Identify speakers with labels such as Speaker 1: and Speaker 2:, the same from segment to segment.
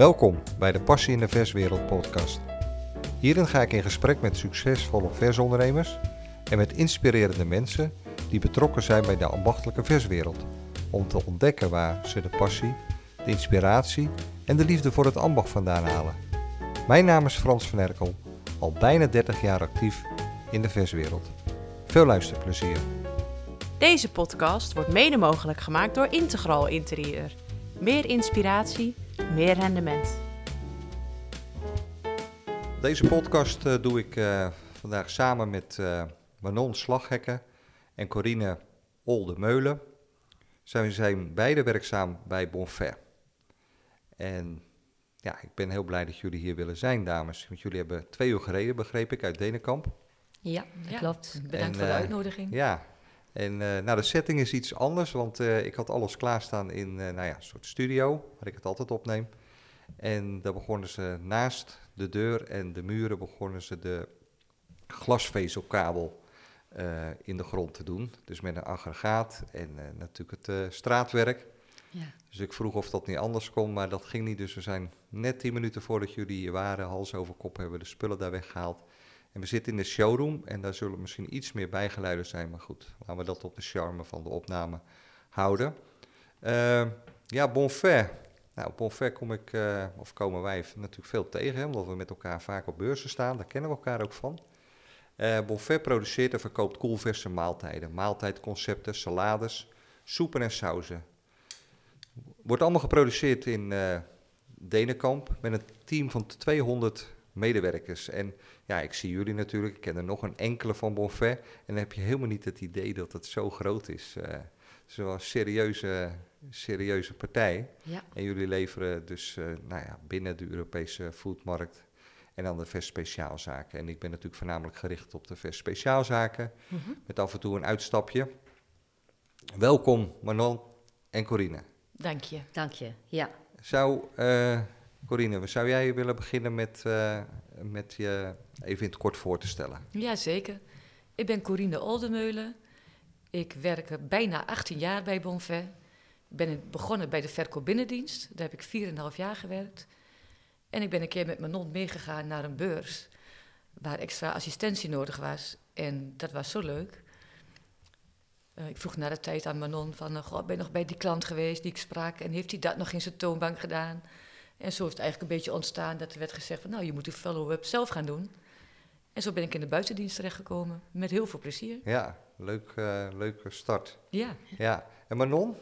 Speaker 1: Welkom bij de Passie in de Verswereld podcast. Hierin ga ik in gesprek met succesvolle versondernemers en met inspirerende mensen die betrokken zijn bij de ambachtelijke verswereld. Om te ontdekken waar ze de passie, de inspiratie en de liefde voor het ambacht vandaan halen. Mijn naam is Frans van Erkel, al bijna 30 jaar actief in de verswereld. Veel luisterplezier.
Speaker 2: Deze podcast wordt mede mogelijk gemaakt door Integral Interieur. Meer inspiratie, meer rendement.
Speaker 1: Deze podcast eh, doe ik eh, vandaag samen met eh, Manon Slaghekken en Corine Oldemeulen. Zij zijn beide werkzaam bij Bonfair. En ja, ik ben heel blij dat jullie hier willen zijn, dames. Want jullie hebben twee uur gereden, begreep ik, uit Denenkamp.
Speaker 3: Ja, dat
Speaker 2: Ja.
Speaker 3: klopt.
Speaker 2: Bedankt
Speaker 1: En,
Speaker 2: voor de uitnodiging.
Speaker 1: Ja, en eh, nou, de setting is iets anders, want eh, ik had alles klaarstaan in eh, nou ja, een soort studio, waar ik het altijd opneem. En daar begonnen ze naast de deur en de muren begonnen ze de glasvezelkabel in de grond te doen. Dus met een aggregaat en natuurlijk het straatwerk.
Speaker 3: Ja.
Speaker 1: Dus ik vroeg of dat niet anders kon, maar dat ging niet. Dus we zijn net tien minuten voordat jullie hier waren, hals over kop, hebben we de spullen daar weggehaald. En we zitten in de showroom en daar zullen misschien iets meer bijgeluiden zijn. Maar goed, laten we dat op de charme van de opname houden. Eh, ja, Bonfair. Nou, Bonfair kom ik, eh, of komen wij natuurlijk veel tegen, omdat we met elkaar vaak op beurzen staan. Daar kennen we elkaar ook van. Eh Bonfair produceert en verkoopt koelverse maaltijden. Maaltijdconcepten, salades, soepen en sauzen. Wordt allemaal geproduceerd in eh Denenkamp met een team van 200 medewerkers. En ja, ik zie jullie natuurlijk, ik ken er nog een enkele van Bonfair. En dan heb je helemaal niet het idee dat het zo groot is. Eh, het is wel een serieuze, serieuze partij.
Speaker 3: Ja.
Speaker 1: En jullie leveren dus eh, nou ja, binnen de Europese foodmarkt en dan de vers speciaalzaken. En ik ben natuurlijk voornamelijk gericht op de vers speciaalzaken,
Speaker 3: Mhm.
Speaker 1: met af en toe een uitstapje. Welkom Manon en Corine.
Speaker 2: Dank je.
Speaker 3: Dank je. Ja.
Speaker 1: Zou, eh, Corine, zou jij willen beginnen met, eh, met je even in het kort voor te stellen?
Speaker 3: Jazeker. Ik ben Corine Oldemeulen. Ik werk er bijna 18 jaar bij Bonfair. Ik ben begonnen bij de verkoopbinnendienst. Daar heb ik 4,5 jaar gewerkt. En ik ben een keer met mijn meegegaan naar een beurs... waar extra assistentie nodig was. En dat was zo leuk. Eh, ik vroeg na de tijd aan mijn non van... eh, Goh, ben je nog bij die klant geweest die ik sprak... en heeft hij dat nog in zijn toonbank gedaan? En zo is het eigenlijk een beetje ontstaan dat er werd gezegd... van nou, je moet de follow-up zelf gaan doen... En zo ben ik in de buitendienst terechtgekomen. Met heel veel plezier.
Speaker 1: Ja, leuk, eh, leuke start.
Speaker 3: Ja.
Speaker 1: Ja, en Manon?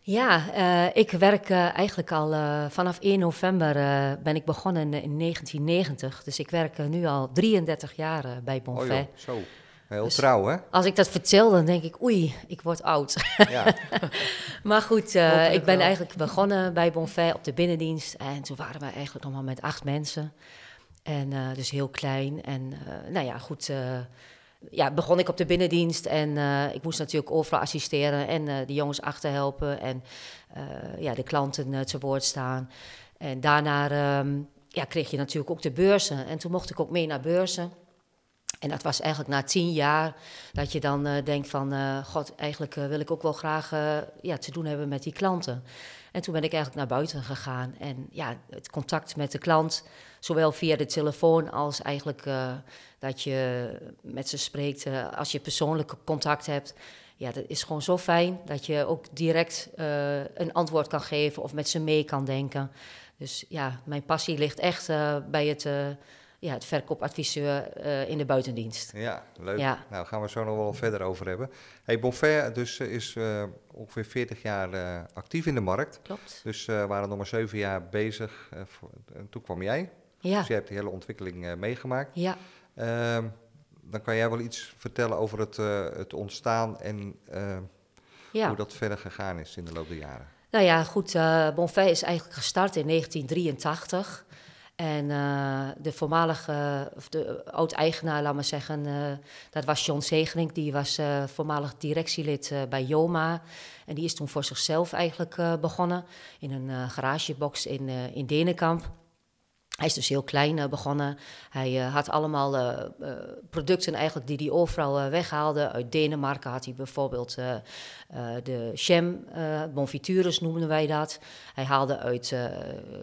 Speaker 4: Ja, eh, ik werk eh, eigenlijk al eh, vanaf 1 november eh, ben ik begonnen in, in 1990. Dus ik werk nu al 33 jaar bij
Speaker 1: Oh
Speaker 4: Bonfair.
Speaker 1: joh, zo. Heel
Speaker 4: Dus-
Speaker 1: trouw, hè?
Speaker 4: Als ik dat vertel, dan denk ik, oei, ik word oud.
Speaker 1: Ja,
Speaker 4: maar goed, eh, ik ben
Speaker 3: wel.
Speaker 4: eigenlijk begonnen bij Bonfair op de binnendienst. En toen waren we eigenlijk nog maar met acht mensen. En eh, dus heel klein. En eh, nou ja, goed. eh, ja, begon ik op de binnendienst en eh, ik moest natuurlijk overal assisteren en eh, de jongens achterhelpen en eh, ja, de klanten te woord staan. En daarna ehm, ja, kreeg je natuurlijk ook de beurzen en toen mocht ik ook mee naar beurzen. En dat was eigenlijk na tien jaar dat je dan eh, denkt van, eh, god, eigenlijk eh, wil ik ook wel graag ja, te doen hebben met die klanten. En toen ben ik eigenlijk naar buiten gegaan. En ja, het contact met de klant, zowel via de telefoon als eigenlijk dat je met ze spreekt. als je persoonlijk contact hebt, ja, dat is gewoon zo fijn dat je ook direct een antwoord kan geven of met ze mee kan denken. Dus ja, mijn passie ligt echt bij het, ja, het verkoopadviseur eh, in de buitendienst.
Speaker 1: ja, leuk.
Speaker 4: Ja.
Speaker 1: Nou, gaan we zo nog wel verder over hebben. Hey, Bonfair dus, eh, is eh, ongeveer 40 jaar actief in de markt.
Speaker 4: Klopt.
Speaker 1: Dus we waren nog maar zeven jaar bezig. voor- en toen kwam jij.
Speaker 4: Ja,
Speaker 1: Dus jij hebt die hele ontwikkeling meegemaakt.
Speaker 4: ja.
Speaker 1: Ehm, dan kan jij wel iets vertellen over het, het ontstaan en
Speaker 4: ja.
Speaker 1: hoe dat verder gegaan is in de loop der jaren.
Speaker 4: Nou ja, goed, Bonfay is eigenlijk gestart in 1983. En eh, de voormalige, of de oud-eigenaar, laat maar zeggen, eh, dat was John Zegening. Die was eh, voormalig directielid bij Joma. En die is toen voor zichzelf eigenlijk begonnen in een garagebox in, in Denenkamp. Hij is dus heel klein uh, begonnen. Hij uh, had allemaal uh, producten eigenlijk die hij overal weghaalde. Uit Denemarken had hij bijvoorbeeld de Chem, bonfitures noemden wij dat. Hij haalde uit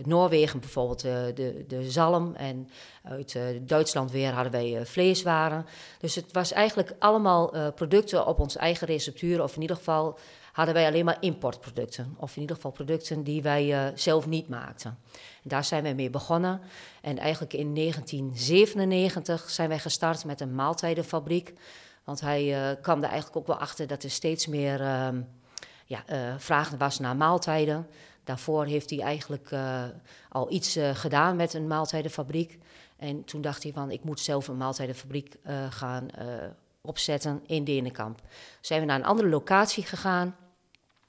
Speaker 4: Noorwegen bijvoorbeeld de, de zalm. En uit Duitsland weer hadden wij vleeswaren. Dus het was eigenlijk allemaal producten op onze eigen receptuur. Of in ieder geval hadden wij alleen maar importproducten. Of in ieder geval producten die wij zelf niet maakten. Daar zijn wij mee begonnen. En eigenlijk in 1997 zijn wij gestart met een maaltijdenfabriek. Want hij uh, kwam er eigenlijk ook wel achter dat er steeds meer uh, ja, uh, vraag was naar maaltijden. Daarvoor heeft hij eigenlijk al iets gedaan met een maaltijdenfabriek. En toen dacht hij van, ik moet zelf een maaltijdenfabriek gaan opzetten in Denenkamp. Zijn we naar een andere locatie gegaan.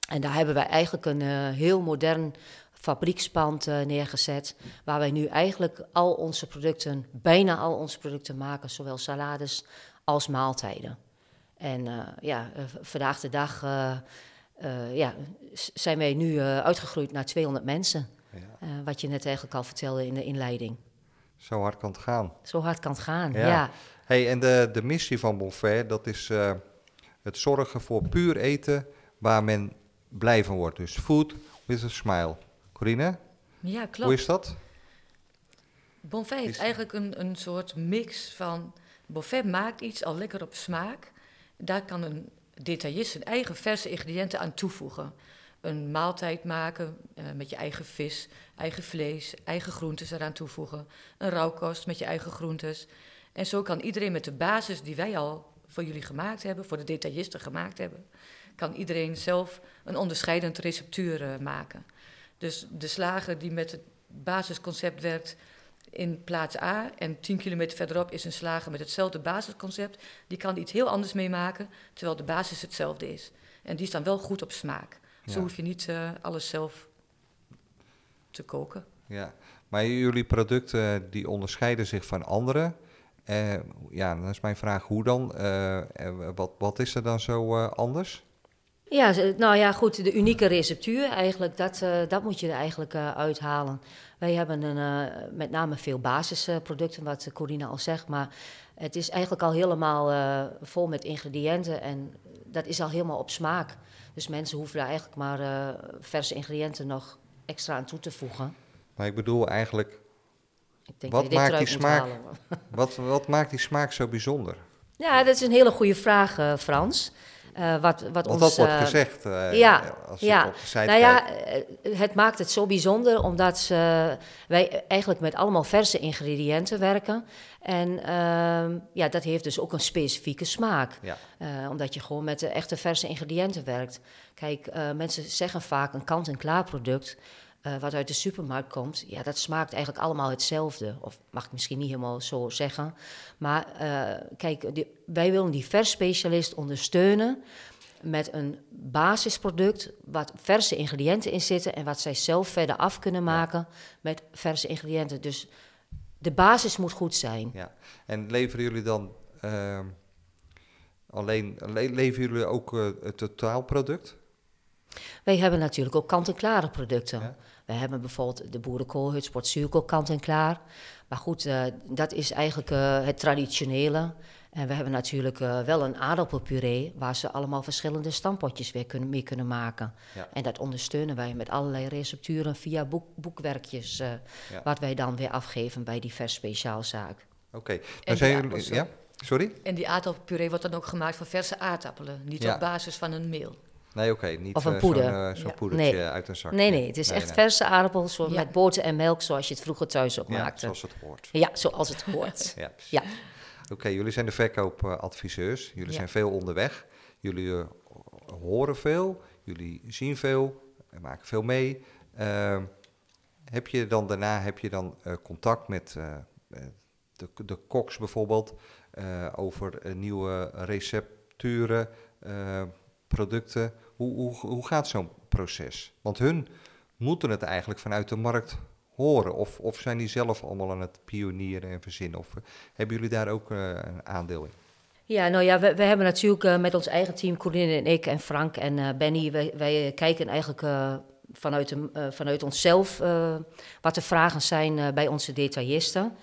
Speaker 4: En daar hebben wij eigenlijk een heel modern fabriekspand uh, neergezet. Waar wij nu eigenlijk al onze producten, bijna al onze producten maken, zowel salades als maaltijden. En uh, ja, vandaag de dag ja, zijn wij nu uitgegroeid naar 200 mensen. Ja. wat je net eigenlijk al vertelde in de inleiding.
Speaker 1: Zo hard kan het gaan.
Speaker 4: Zo hard kan het gaan, ja. ja.
Speaker 1: Hey, en de, de missie van Bonfair, dat is het zorgen voor puur eten waar men blij van wordt. Dus food with a smile. Corine?
Speaker 3: Ja, klopt.
Speaker 1: Hoe is dat?
Speaker 3: Bonfait heeft eigenlijk een, een soort mix van... Bonfait maakt iets al lekker op smaak. Daar kan een detailist zijn eigen verse ingrediënten aan toevoegen. Een maaltijd maken uh, met je eigen vis, eigen vlees, eigen groentes eraan toevoegen. Een rauwkost met je eigen groentes. En zo kan iedereen met de basis die wij al voor jullie gemaakt hebben, voor de detailisten gemaakt hebben, kan iedereen zelf een onderscheidend receptuur uh, maken. Dus de slager die met het basisconcept werkt in plaats A en 10 kilometer verderop is een slager met hetzelfde basisconcept, die kan iets heel anders meemaken, terwijl de basis hetzelfde is. En die is dan wel goed op smaak. Zo hoef je niet uh, alles zelf te koken.
Speaker 1: Ja, maar jullie producten die onderscheiden zich van anderen. Uh, ja, dan is mijn vraag hoe dan? Uh, wat, wat is er dan zo anders?
Speaker 4: Ja, nou ja, goed, de unieke receptuur eigenlijk, dat, dat moet je er eigenlijk uithalen. Wij hebben een, met name veel basisproducten, wat Corina al zegt, maar het is eigenlijk al helemaal vol met ingrediënten en dat is al helemaal op smaak. Dus mensen hoeven daar eigenlijk maar verse ingrediënten nog extra aan toe te voegen.
Speaker 1: Maar ik bedoel eigenlijk, denk wat, maakt die smaak, wat, wat maakt die smaak zo bijzonder?
Speaker 4: Ja, dat is een hele goede vraag, Frans. Uh, wat, wat ons,
Speaker 1: dat wordt
Speaker 4: uh,
Speaker 1: gezegd. Uh,
Speaker 4: ja,
Speaker 1: als
Speaker 4: ja. Nou ja, het maakt het zo bijzonder omdat wij eigenlijk met allemaal verse ingrediënten werken. En ehm, ja, dat heeft dus ook een specifieke smaak.
Speaker 1: Ja.
Speaker 4: omdat je gewoon met de echte verse ingrediënten werkt. Kijk, mensen zeggen vaak een kant-en-klaar product. Uh, wat uit de supermarkt komt, ja, dat smaakt eigenlijk allemaal hetzelfde. Of mag ik misschien niet helemaal zo zeggen. Maar uh, kijk, die, wij willen die versspecialist ondersteunen met een basisproduct wat verse ingrediënten in zitten en wat zij zelf verder af kunnen maken met verse ingrediënten. Dus de basis moet goed zijn.
Speaker 1: Ja. En leveren jullie dan uh, alleen, le leveren jullie ook uh, het totaalproduct?
Speaker 4: Wij hebben natuurlijk ook kant-en-klare producten. Ja. We hebben bijvoorbeeld de boerenkool, het sportzuurkool kant-en-klaar. Maar goed, uh, dat is eigenlijk uh, het traditionele. En we hebben natuurlijk uh, wel een aardappelpuree... waar ze allemaal verschillende stampotjes weer kunnen, mee kunnen maken.
Speaker 1: Ja.
Speaker 4: En dat ondersteunen wij met allerlei recepturen via boek, boekwerkjes... Ja. wat wij dan weer afgeven bij die vers speciaalzaak.
Speaker 1: Oké, okay. zijn jullie... Ja? Sorry?
Speaker 3: En die aardappelpuree wordt dan ook gemaakt van verse aardappelen. Niet op basis van een meel.
Speaker 1: Nee, oké, okay, niet
Speaker 4: of een poeder.
Speaker 1: zo'n uh, zo ja. poedertje
Speaker 4: nee.
Speaker 1: uit een zak.
Speaker 4: Nee, nee, het is
Speaker 1: nee,
Speaker 4: echt
Speaker 1: nee.
Speaker 4: verse aardappels ja. met boter en melk, zoals je het vroeger thuis ook
Speaker 1: ja,
Speaker 4: maakte.
Speaker 1: zoals het hoort.
Speaker 4: Ja, zoals het hoort.
Speaker 1: ja.
Speaker 4: ja.
Speaker 1: Oké, okay, jullie zijn de verkoopadviseurs. Jullie zijn veel onderweg. Jullie uh, horen veel. Jullie zien veel. Maken veel mee. Uh, heb je dan daarna heb je dan uh, contact met uh, de, de koks bijvoorbeeld over nieuwe recepturen, producten? Hoe, hoe, hoe gaat zo'n proces? Want hun moeten het eigenlijk vanuit de markt horen. Of, of zijn die zelf allemaal aan het pionieren en verzinnen? Of uh, hebben jullie daar ook uh, een aandeel in?
Speaker 4: Ja, nou ja, we, we hebben natuurlijk uh, met ons eigen team, Corinne en ik en Frank en Benny, wij, kijken eigenlijk vanuit, eh, vanuit onszelf eh, wat de vragen zijn eh, bij onze detailisten.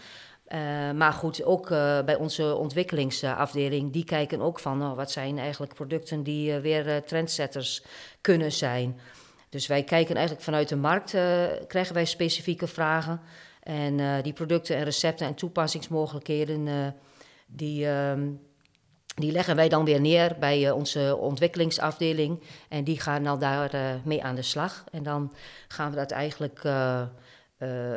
Speaker 4: Eh, maar goed, ook eh, bij onze ontwikkelingsafdeling, die kijken ook van nou, wat zijn eigenlijk producten die eh, weer trendsetters kunnen zijn. Dus wij kijken eigenlijk vanuit de markt, krijgen wij specifieke vragen. En die producten en recepten en toepassingsmogelijkheden, die, ehm, die leggen wij dan weer neer bij onze ontwikkelingsafdeling. En die gaan dan daar mee aan de slag. En dan gaan we dat eigenlijk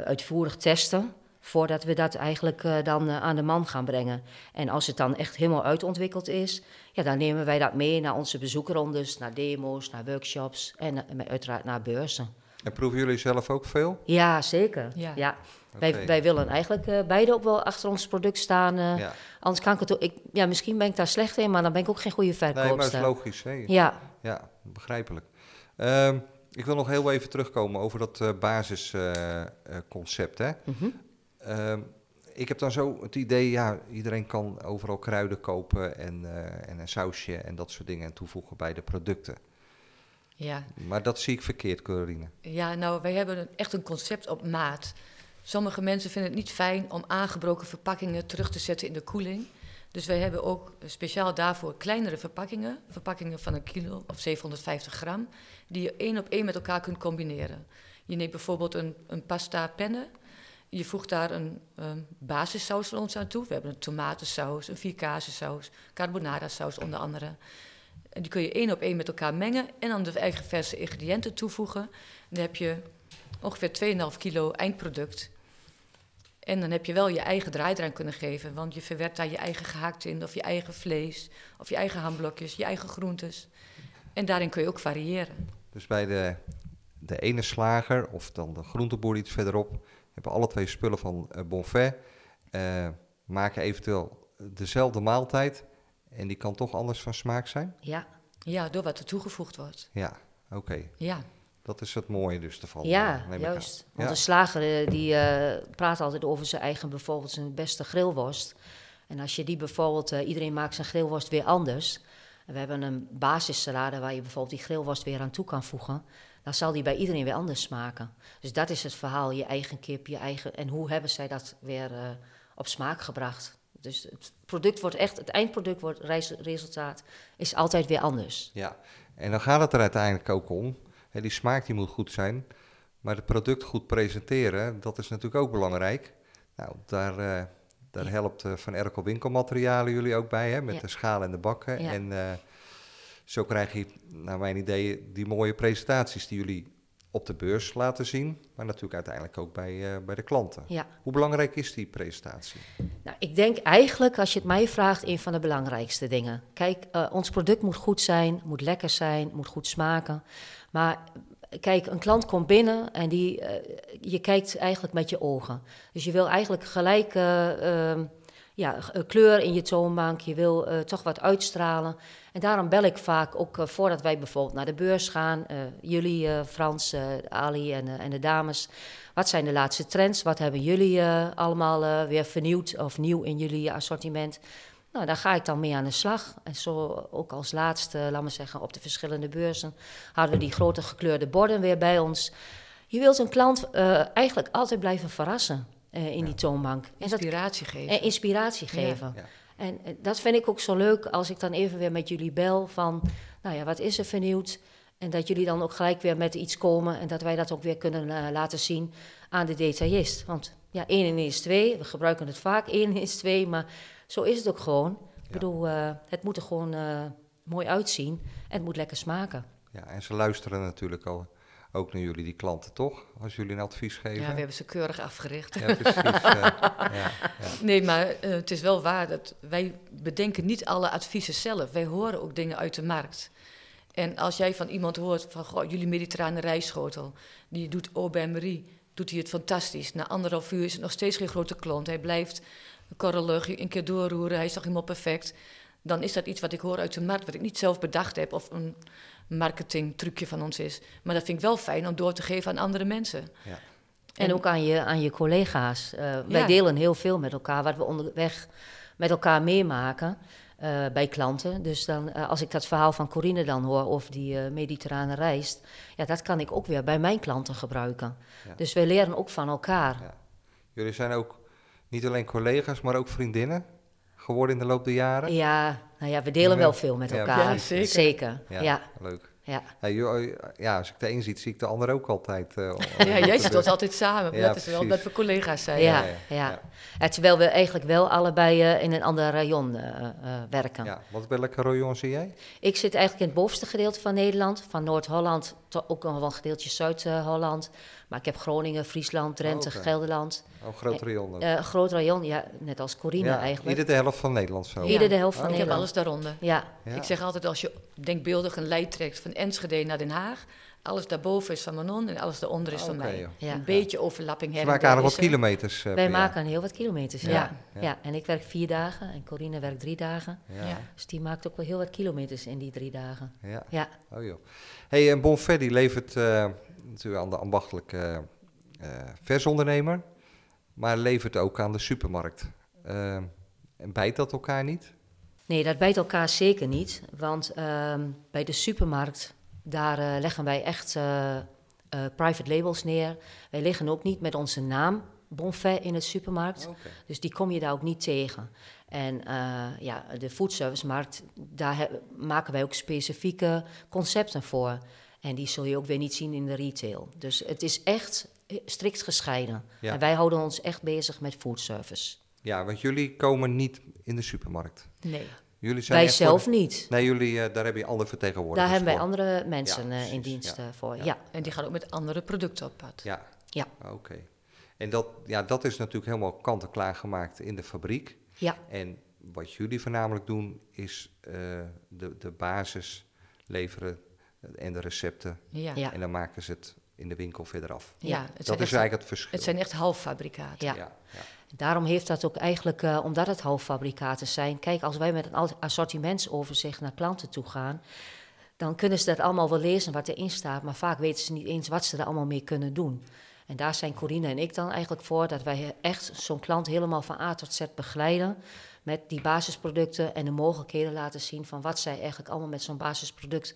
Speaker 4: uitvoerig testen. Voordat we dat eigenlijk eh, dan eh, aan de man gaan brengen. En als het dan echt helemaal uitontwikkeld is, ja, dan nemen wij dat mee naar onze bezoekrondes, naar demo's, naar workshops en eh, uiteraard naar beurzen.
Speaker 1: En proeven jullie zelf ook veel?
Speaker 4: Ja, zeker.
Speaker 3: Ja.
Speaker 4: Wij, wij willen eigenlijk eh, beide ook wel achter ons product staan. eh,
Speaker 1: Ja.
Speaker 4: Anders kan ik het ook. Ik, ja, misschien ben ik daar slecht in, maar dan ben ik ook geen goede
Speaker 1: Nee, maar dat
Speaker 4: verkoopster.
Speaker 1: is logisch. Hè?
Speaker 4: Ja,
Speaker 1: Ja, begrijpelijk. Ehm, ik wil nog heel even terugkomen over dat eh, basisconcept. hè?
Speaker 4: mhm.
Speaker 1: Ehm, ik heb dan zo het idee, ja, iedereen kan overal kruiden kopen en, eh, en een sausje en dat soort dingen toevoegen bij de producten.
Speaker 3: Ja.
Speaker 1: Maar dat zie ik verkeerd, Corine.
Speaker 3: ja, nou, wij hebben echt een concept op maat. Sommige mensen vinden het niet fijn om aangebroken verpakkingen terug te zetten in de koeling. Dus wij hebben ook speciaal daarvoor kleinere verpakkingen. Verpakkingen van een kilo of 750 gram. Die je één op één met elkaar kunt combineren. Je neemt bijvoorbeeld een, een pasta penne. Je voegt daar een, een basissaus van ons aan toe. We hebben een tomatensaus, een vierkazensaus, carbonara saus onder andere. En die kun je één op één met elkaar mengen en dan de eigen verse ingrediënten toevoegen. Dan heb je ongeveer 2,5 kilo eindproduct. En dan heb je wel je eigen draai eraan kunnen geven, want je verwerkt daar je eigen gehakt in, of je eigen vlees, of je eigen hamblokjes, je eigen groentes. En daarin kun je ook variëren.
Speaker 1: Dus bij de, de ene slager of dan de groenteboer iets verderop hebben alle twee spullen van eh Bonfait. eh, maken eventueel dezelfde maaltijd en die kan toch anders van smaak zijn?
Speaker 4: ja.
Speaker 3: Ja, door wat er toegevoegd wordt.
Speaker 1: Ja, oké.
Speaker 3: Ja,
Speaker 1: Dat is het mooie dus ervan.
Speaker 4: ja
Speaker 1: eh,
Speaker 4: juist. Want
Speaker 1: Ja.
Speaker 4: een slager die praat altijd over zijn eigen, bijvoorbeeld zijn beste grillworst. En als je die bijvoorbeeld, iedereen maakt zijn grillworst weer anders. En we hebben een basissalade waar je bijvoorbeeld die grillworst weer aan toe kan voegen. Dan zal die bij iedereen weer anders smaken. Dus dat is het verhaal, je eigen kip, je eigen... En hoe hebben zij dat weer eh, op smaak gebracht? Dus het product wordt echt, het eindproduct wordt, resultaat is altijd weer anders.
Speaker 1: Ja, en dan gaat het er uiteindelijk ook om. Die smaak die moet goed zijn, maar het product goed presenteren, dat is natuurlijk ook belangrijk. Nou, daar, eh, daar
Speaker 4: Ja.
Speaker 1: helpt eh, Van Erkel winkelmaterialen jullie ook bij, hè, met
Speaker 4: Ja.
Speaker 1: de schalen en de bakken.
Speaker 4: Ja.
Speaker 1: En zo krijg je, naar mijn idee, die mooie presentaties die jullie op de beurs laten zien, maar natuurlijk uiteindelijk ook bij, eh, bij de klanten.
Speaker 4: Ja.
Speaker 1: Hoe belangrijk is die presentatie?
Speaker 4: Nou, ik denk eigenlijk, als je het mij vraagt, een van de belangrijkste dingen. Kijk, eh, ons product moet goed zijn, moet lekker zijn, moet goed smaken. Maar kijk, een klant komt binnen en die, eh, je kijkt eigenlijk met je ogen. Dus je wil eigenlijk gelijk eh, ehm, ja, eh, kleur in je toonbank, je wil eh, toch wat uitstralen. En daarom bel ik vaak ook eh, voordat wij bijvoorbeeld naar de beurs gaan, jullie, Frans, Ali en, en de dames. Wat zijn de laatste trends? Wat hebben jullie allemaal weer vernieuwd of nieuw in jullie assortiment? Nou, daar ga ik dan mee aan de slag. En zo ook als laatste, laat maar zeggen, op de verschillende beurzen hadden we die grote gekleurde borden weer bij ons. Je wilt een klant eigenlijk altijd blijven verrassen eh, in die toonbank. En, dat,
Speaker 3: inspiratie geven.
Speaker 4: en inspiratie geven.
Speaker 1: Ja.
Speaker 4: En eh, dat vind ik ook zo leuk als ik dan even weer met jullie bel van, nou ja, wat is er vernieuwd? En dat jullie dan ook gelijk weer met iets komen en dat wij dat ook weer kunnen eh, laten zien aan de detailist. Want ja, 1 en 1 is 2, we gebruiken het vaak, 1 is 2, maar zo is het ook gewoon. Ik bedoel, eh, het moet er gewoon eh, mooi uitzien en het moet lekker smaken.
Speaker 1: Ja, en ze luisteren natuurlijk al, ook naar jullie, die klanten, toch? Als jullie een advies geven.
Speaker 3: ja, we hebben ze keurig afgericht.
Speaker 1: Ja, precies. ja, ja.
Speaker 3: Nee, maar eh, het is wel waar dat wij bedenken niet alle adviezen zelf. Wij horen ook dingen uit de markt. En als jij van iemand hoort van, goh, jullie mediterrane rijstschotel, die doet Aubin-Marie, doet hij het fantastisch. Na anderhalf uur is het nog steeds geen grote klont. Hij blijft korrelig een keer doorroeren, hij is nog helemaal perfect. Dan is dat iets wat ik hoor uit de markt, wat ik niet zelf bedacht heb of een marketingtrucje van ons is. Maar dat vind ik wel fijn om door te geven aan andere mensen.
Speaker 1: Ja.
Speaker 4: En, ook aan je, aan je collega's. Eh, wij
Speaker 3: Ja.
Speaker 4: delen heel veel met elkaar, wat we onderweg met elkaar meemaken. eh, bij klanten. Dus dan, eh, als ik dat verhaal van Corine dan hoor over die eh, mediterrane rijst, ja, dat kan ik ook weer bij mijn klanten gebruiken.
Speaker 1: Ja.
Speaker 4: Dus we leren ook van elkaar.
Speaker 1: Ja. Jullie zijn ook niet alleen collega's, maar ook vriendinnen geworden in de loop der jaren.
Speaker 4: Ja, nou ja, we delen wel veel met elkaar.
Speaker 3: Ja, zeker.
Speaker 4: Zeker. Ja, ja,
Speaker 1: leuk.
Speaker 4: ja.
Speaker 1: Ja, joh, ja, als ik de een ziet, zie ik de ander ook altijd. eh,
Speaker 3: Ja, jij zit ons altijd samen.
Speaker 1: Ja,
Speaker 3: dat is wel
Speaker 1: precies.
Speaker 3: dat we collega's zijn.
Speaker 4: Ja,
Speaker 1: ja,
Speaker 4: ja.
Speaker 1: ja.
Speaker 4: Ja, terwijl we eigenlijk wel allebei eh, in een ander rayon eh, eh, werken.
Speaker 1: Ja, want welke rayon zie jij?
Speaker 4: Ik zit eigenlijk in het bovenste gedeelte van Nederland, van Noord-Holland ook nog wel een gedeeltje Zuid-Holland. Maar ik heb Groningen, Friesland, Drenthe,
Speaker 1: Oké.
Speaker 4: Gelderland.
Speaker 1: Oh, een groot rayon. dan.
Speaker 4: Eh, een groot rayon, ja, net als Corine
Speaker 1: ja,
Speaker 4: eigenlijk.
Speaker 1: Ieder de helft van Nederland zo.
Speaker 3: Ja.
Speaker 4: Ieder de helft van
Speaker 3: Ik heb
Speaker 4: Nederland.
Speaker 3: alles daaronder.
Speaker 4: Ja,
Speaker 1: Ja.
Speaker 3: Ik zeg altijd, als je denkbeeldig een lijn trekt van Enschede naar Den Haag, alles daarboven is van Manon en alles daaronder is van mij.
Speaker 1: joh.
Speaker 4: ja.
Speaker 3: Een beetje overlapping her
Speaker 1: Ze
Speaker 3: en
Speaker 1: maken aardig wat
Speaker 3: er.
Speaker 1: kilometers eh,
Speaker 4: Wij
Speaker 1: per jaar.
Speaker 4: maken heel wat kilometers,
Speaker 1: Ja,
Speaker 4: ja.
Speaker 1: ja.
Speaker 4: Ja. en ik werk vier dagen en Corine werkt drie dagen.
Speaker 1: Ja.
Speaker 3: Ja.
Speaker 4: Dus die maakt ook wel heel wat kilometers in die drie dagen.
Speaker 1: Ja.
Speaker 4: Ja,
Speaker 1: Oh joh. Hey, en Bonfet die levert eh, natuurlijk aan de ambachtelijke eh, versondernemer, maar levert ook aan de supermarkt. En bijt dat elkaar niet?
Speaker 4: nee, dat bijt elkaar zeker niet. Want ehm, bij de supermarkt, daar eh, leggen wij echt eh, eh, private labels neer. Wij liggen ook niet met onze naam Bonfait in het supermarkt. Dus die kom je daar ook niet tegen. En ja, de foodservicemarkt, daar he- maken wij ook specifieke concepten voor. En die zul je ook weer niet zien in de retail. Dus het is echt strikt gescheiden.
Speaker 1: Ja.
Speaker 4: En wij houden ons echt bezig met foodservice.
Speaker 1: Ja, want jullie komen niet in de supermarkt.
Speaker 3: Nee.
Speaker 1: Jullie zijn
Speaker 4: Wij
Speaker 1: echt voor-
Speaker 4: zelf niet.
Speaker 1: Nee, jullie, eh, daar heb je andere vertegenwoordigers
Speaker 4: Daar hebben wij andere mensen
Speaker 1: Ja,
Speaker 4: eh, in dienst
Speaker 1: ja.
Speaker 4: eh, voor.
Speaker 1: Ja.
Speaker 4: Ja.
Speaker 3: En die gaan ook met andere producten op pad.
Speaker 1: Ja.
Speaker 4: Ja.
Speaker 1: Oké. En dat, ja, dat is natuurlijk helemaal kant-en-klaar gemaakt in de fabriek.
Speaker 4: Ja.
Speaker 1: En wat jullie voornamelijk doen, is eh, de, de basis leveren en de recepten.
Speaker 3: Ja.
Speaker 4: Ja.
Speaker 1: En dan maken ze het in de winkel verder af.
Speaker 3: Ja,
Speaker 1: dat is
Speaker 3: echt,
Speaker 1: eigenlijk het verschil.
Speaker 3: het zijn echt halffabrikaten.
Speaker 4: Ja. Daarom heeft dat ook eigenlijk, eh, omdat het halffabrikaten zijn. Kijk, als wij met een assortimentsoverzicht naar klanten toe gaan, dan kunnen ze dat allemaal wel lezen wat erin staat, maar vaak weten ze niet eens wat ze er allemaal mee kunnen doen. En daar zijn Corine en ik dan eigenlijk voor dat wij echt zo'n klant helemaal van A tot Z begeleiden. Met die basisproducten en de mogelijkheden laten zien van wat zij eigenlijk allemaal met zo'n basisproduct,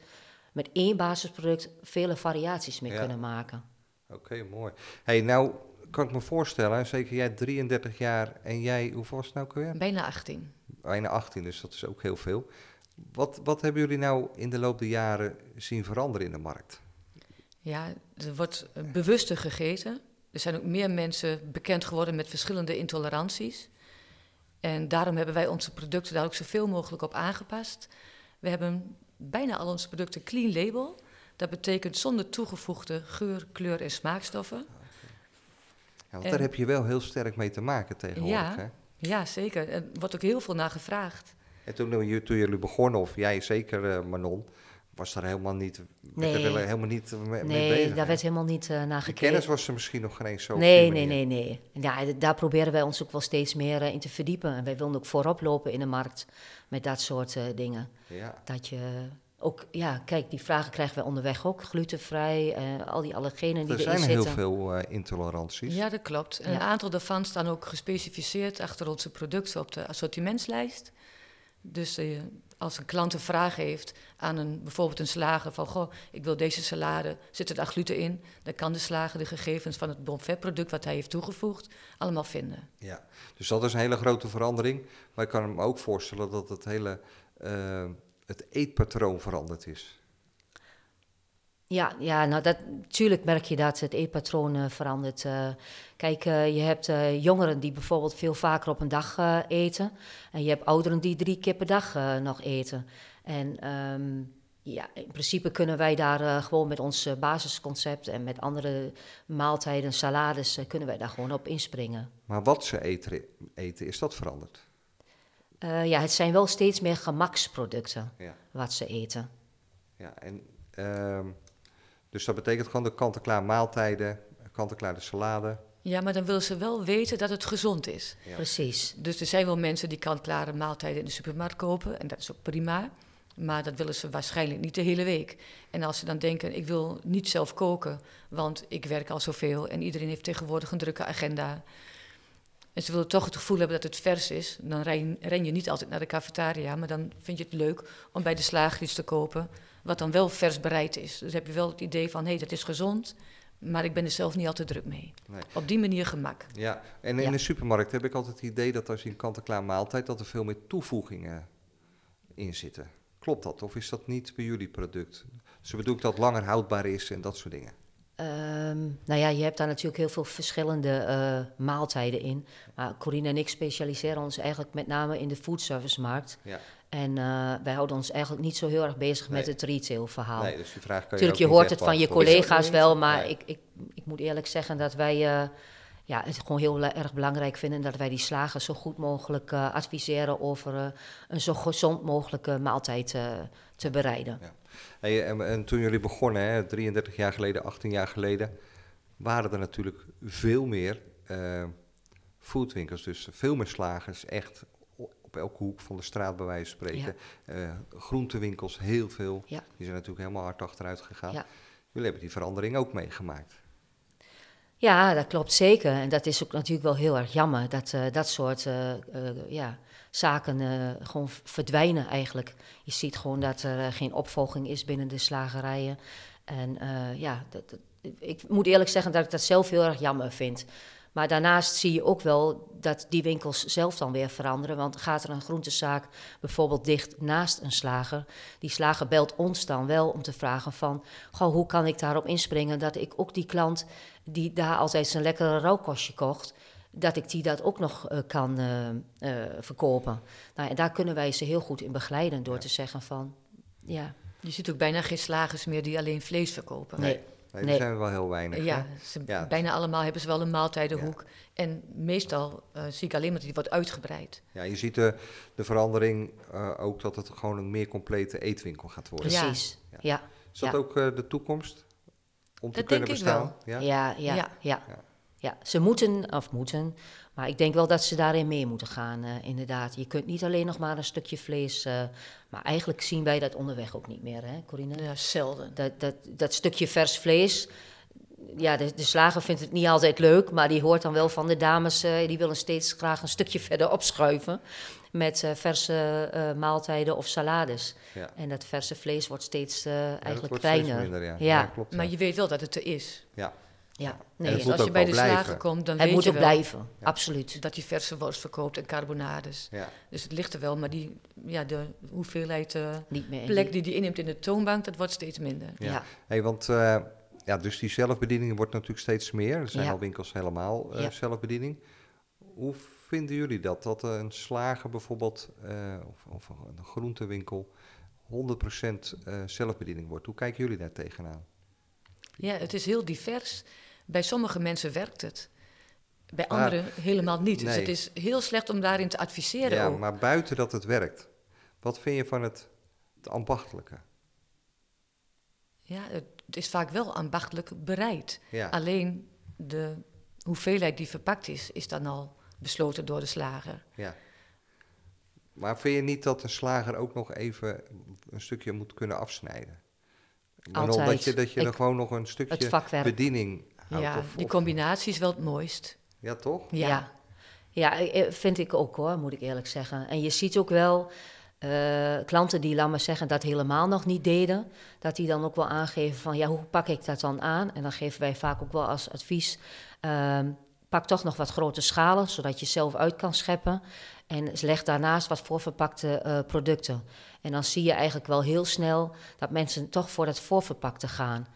Speaker 4: met één basisproduct, vele variaties mee
Speaker 1: Ja.
Speaker 4: kunnen maken.
Speaker 1: Oké, mooi. hey, nou kan ik me voorstellen, zeker jij 33 jaar en jij, hoeveel was het nou weer?
Speaker 3: Bijna 18.
Speaker 1: Bijna 18, dus dat is ook heel veel. Wat, wat hebben jullie nou in de loop der jaren zien veranderen in de markt?
Speaker 3: Ja, er wordt bewuster gegeten. Er zijn ook meer mensen bekend geworden met verschillende intoleranties. En daarom hebben wij onze producten daar ook zoveel mogelijk op aangepast. We hebben bijna al onze producten clean label. Dat betekent zonder toegevoegde geur, kleur en smaakstoffen.
Speaker 1: Want
Speaker 3: En-
Speaker 1: daar heb je wel heel sterk mee te maken tegenwoordig.
Speaker 3: Ja.
Speaker 1: Hè?
Speaker 3: Ja, zeker. Er wordt ook heel veel naar gevraagd.
Speaker 1: En toen, jullie- toen jullie begonnen, of jij zeker, eh, Manon, was daar helemaal niet, er
Speaker 4: Nee.
Speaker 1: wel helemaal niet mee, mee
Speaker 4: Nee,
Speaker 1: bezig.
Speaker 4: daar
Speaker 1: hè?
Speaker 4: werd helemaal niet eh, naar gekeken.
Speaker 1: kennis was er misschien nog geen eens zo.
Speaker 4: Nee, nee, nee, nee. Ja, daar proberen wij ons ook wel steeds meer eh, in te verdiepen. En wij willen ook voorop lopen in de markt met dat soort dingen.
Speaker 1: Ja,
Speaker 4: Dat je ook, ja, kijk, die vragen krijgen wij onderweg ook. Glutenvrij, eh, al die allergenen die
Speaker 1: er
Speaker 4: erin
Speaker 1: zijn heel
Speaker 4: zitten.
Speaker 1: veel eh, intoleranties.
Speaker 3: Ja, dat klopt. En
Speaker 4: Ja.
Speaker 3: Een aantal daarvan staan ook gespecificeerd achter onze producten op de assortimentslijst. Dus eh, als een klant een vraag heeft aan een, bijvoorbeeld een slager van... goh, ik wil deze salade, zit er daar gluten in? Dan kan de slager de gegevens van het Bonfait-product wat hij heeft toegevoegd allemaal vinden.
Speaker 1: Ja, dus dat is een hele grote verandering. Maar ik kan me ook voorstellen dat het hele eh, het eetpatroon veranderd is.
Speaker 4: Ja, ja, nou, dat, tuurlijk merk je dat het eetpatroon eh, verandert. eh. kijk, eh, je hebt jongeren die bijvoorbeeld veel vaker op een dag eten. En je hebt ouderen die drie keer per dag nog eten. En ehm, ja, in principe kunnen wij daar gewoon met ons basisconcept en met andere maaltijden, salades, kunnen wij daar gewoon op inspringen.
Speaker 1: Maar wat ze eten, eten is dat veranderd?
Speaker 4: Eh, ja, het zijn wel steeds meer gemaksproducten
Speaker 1: Ja,
Speaker 4: wat ze eten.
Speaker 1: ja en, ehm, dus dat betekent gewoon de kant-en-klaar maaltijden, kant-en-klaar de salade.
Speaker 3: Ja, maar dan willen ze wel weten dat het gezond is.
Speaker 1: Ja.
Speaker 4: Precies.
Speaker 3: Dus er zijn wel mensen die kant-klare maaltijden in de supermarkt kopen. En dat is ook prima. Maar dat willen ze waarschijnlijk niet de hele week. En als ze dan denken, ik wil niet zelf koken, want ik werk al zoveel en iedereen heeft tegenwoordig een drukke agenda. En ze willen toch het gevoel hebben dat het vers is. Dan ren, ren je niet altijd naar de cafetaria, maar dan vind je het leuk om bij de slager iets te kopen. Wat dan wel vers bereid is. Dus heb je wel het idee van hé, hey, dat is gezond. Maar ik ben er zelf niet altijd druk mee.
Speaker 1: Nee.
Speaker 3: Op die manier gemak.
Speaker 1: Ja, en in
Speaker 4: Ja.
Speaker 1: de supermarkt heb ik altijd het idee dat als je een kant-en-klaar maaltijd, dat er veel meer toevoegingen in zitten. Klopt dat? Of is dat niet bij jullie product? Ze bedoel ik dat langer houdbaar is en dat soort dingen.
Speaker 4: Ehm, nou ja, je hebt daar natuurlijk heel veel verschillende eh, maaltijden in. Maar Corine en ik specialiseren ons eigenlijk met name in de foodservice-markt.
Speaker 1: Ja.
Speaker 4: En eh, wij houden ons eigenlijk niet zo heel erg bezig met het retail-verhaal.
Speaker 1: Nee, dus die vraag kan
Speaker 4: Natuurlijk,
Speaker 1: je
Speaker 4: je
Speaker 1: ook
Speaker 4: hoort het van je collega's wel, maar
Speaker 1: Nee.
Speaker 4: ik, ik, ik moet eerlijk zeggen dat wij eh, ja, het gewoon heel erg belangrijk vinden dat wij die slagen zo goed mogelijk eh, adviseren over eh, een zo gezond mogelijke maaltijd eh, te bereiden.
Speaker 1: Hey, en, en toen jullie begonnen, hè, 33 jaar geleden, 18 jaar geleden, waren er natuurlijk veel meer eh, foodwinkels. Dus veel meer slagers, echt op elke hoek van de straat bij wijze van spreken. Eh, groentewinkels, heel veel.
Speaker 4: Ja.
Speaker 1: Die zijn natuurlijk helemaal hard achteruit gegaan.
Speaker 4: Ja.
Speaker 1: Jullie hebben die verandering ook meegemaakt.
Speaker 4: Ja, dat klopt zeker. En dat is ook natuurlijk wel heel erg jammer dat eh, dat soort ja, zaken eh, gewoon verdwijnen eigenlijk. Je ziet gewoon dat er eh, geen opvolging is binnen de slagerijen. En eh, ja, dat, dat- ik moet eerlijk zeggen dat ik dat zelf heel erg jammer vind. Maar daarnaast zie je ook wel dat die winkels zelf dan weer veranderen. Want gaat er een groentezaak bijvoorbeeld dicht naast een slager, die slager belt ons dan wel om te vragen van, goh, hoe kan ik daarop inspringen dat ik ook die klant die daar altijd zijn lekkere rauwkostje kocht, dat ik die dat ook nog eh, kan eh, eh, verkopen. Nou, en daar kunnen wij ze heel goed in begeleiden door
Speaker 1: Ja.
Speaker 4: te zeggen van, ja,
Speaker 3: Je ziet ook bijna geen slagers meer die alleen vlees verkopen.
Speaker 4: nee,
Speaker 1: Nee, zijn er wel heel weinig.
Speaker 3: Ja,
Speaker 1: hè?
Speaker 3: ze,
Speaker 1: Ja.
Speaker 3: bijna allemaal hebben ze wel een maaltijdenhoek. En meestal eh, zie ik alleen maar dat die wordt uitgebreid.
Speaker 1: Ja, je ziet de, de verandering eh, ook dat het gewoon een meer complete eetwinkel gaat worden.
Speaker 4: Precies.
Speaker 1: Ja.
Speaker 4: Ja,
Speaker 1: Is dat
Speaker 4: Ja.
Speaker 1: ook eh, de toekomst? Om te
Speaker 3: Dat
Speaker 1: kunnen
Speaker 3: denk ik
Speaker 1: bestaan?
Speaker 4: ja,
Speaker 3: Ja?
Speaker 4: ja,
Speaker 1: ja,
Speaker 4: Ja. ze moeten, of moeten, maar ik denk wel dat ze daarin mee moeten gaan, eh, inderdaad. Je kunt niet alleen nog maar een stukje vlees, eh, maar eigenlijk zien wij dat onderweg ook niet meer, hè, Corine?
Speaker 3: Ja, zelden.
Speaker 4: Dat, dat, dat stukje vers vlees, ja, de, de slager vindt het niet altijd leuk, maar die hoort dan wel van de dames, eh, die willen steeds graag een stukje verder opschuiven met verse eh, maaltijden of salades.
Speaker 1: Ja.
Speaker 4: En dat verse vlees wordt steeds eh,
Speaker 1: Ja, dat
Speaker 4: eigenlijk kleiner.
Speaker 1: minder, ja.
Speaker 4: Ja.
Speaker 1: klopt.
Speaker 3: Maar
Speaker 1: ja.
Speaker 3: je weet wel dat het er is.
Speaker 1: Ja.
Speaker 4: Ja, nee,
Speaker 3: Dus als je bij de slager
Speaker 1: blijven.
Speaker 3: komt, dan
Speaker 4: het
Speaker 3: weet
Speaker 4: moet
Speaker 3: je
Speaker 4: ook
Speaker 3: wel
Speaker 4: blijven,
Speaker 1: Ja.
Speaker 4: absoluut.
Speaker 3: dat je verse worst verkoopt en carbonades.
Speaker 1: Ja.
Speaker 3: Dus het ligt er wel, maar die, ja, de hoeveelheid eh,
Speaker 4: Niet meer in
Speaker 3: plek
Speaker 4: die-
Speaker 3: die inneemt in de toonbank, dat wordt steeds minder.
Speaker 1: Ja.
Speaker 4: Ja.
Speaker 1: Hey, want eh, ja, dus die zelfbediening wordt natuurlijk steeds meer. Er zijn
Speaker 4: Ja.
Speaker 1: al winkels helemaal eh,
Speaker 4: Ja.
Speaker 1: zelfbediening. Hoe vinden jullie dat? Dat een slager bijvoorbeeld, eh, of, of een groentewinkel, 100% eh, zelfbediening wordt. Hoe kijken jullie daar tegenaan?
Speaker 3: Ja, het is heel divers. Bij sommige mensen werkt het. Bij
Speaker 1: Maar-
Speaker 3: anderen helemaal niet. Dus het is heel slecht om daarin te adviseren
Speaker 1: Ja,
Speaker 3: ook.
Speaker 1: maar buiten dat het werkt, wat vind je van het, het ambachtelijke?
Speaker 3: Ja, het is vaak wel ambachtelijk bereid.
Speaker 1: Ja,
Speaker 3: Alleen de hoeveelheid die verpakt is, is dan al besloten door de slager.
Speaker 1: ja. Maar vind je niet dat een slager ook nog even een stukje moet kunnen afsnijden?
Speaker 4: Altijd.
Speaker 1: Dat je, dat je er
Speaker 4: Ik-
Speaker 1: gewoon nog een stukje bediening houdt?
Speaker 3: ja,
Speaker 1: of,
Speaker 3: die
Speaker 1: of-
Speaker 3: combinatie is wel het mooist.
Speaker 1: Ja, toch?
Speaker 3: Ja.
Speaker 4: Ja. ja, eh, vind ik ook hoor, moet ik eerlijk zeggen. En je ziet ook wel eh, klanten die, laat maar zeggen, dat helemaal nog niet deden, dat die dan ook wel aangeven van, ja, hoe pak ik dat dan aan? En dan geven wij vaak ook wel als advies, ehm, pak toch nog wat grote schalen, zodat je zelf uit kan scheppen. En leg daarnaast wat voorverpakte eh, producten. En dan zie je eigenlijk wel heel snel dat mensen toch voor dat voorverpakte gaan.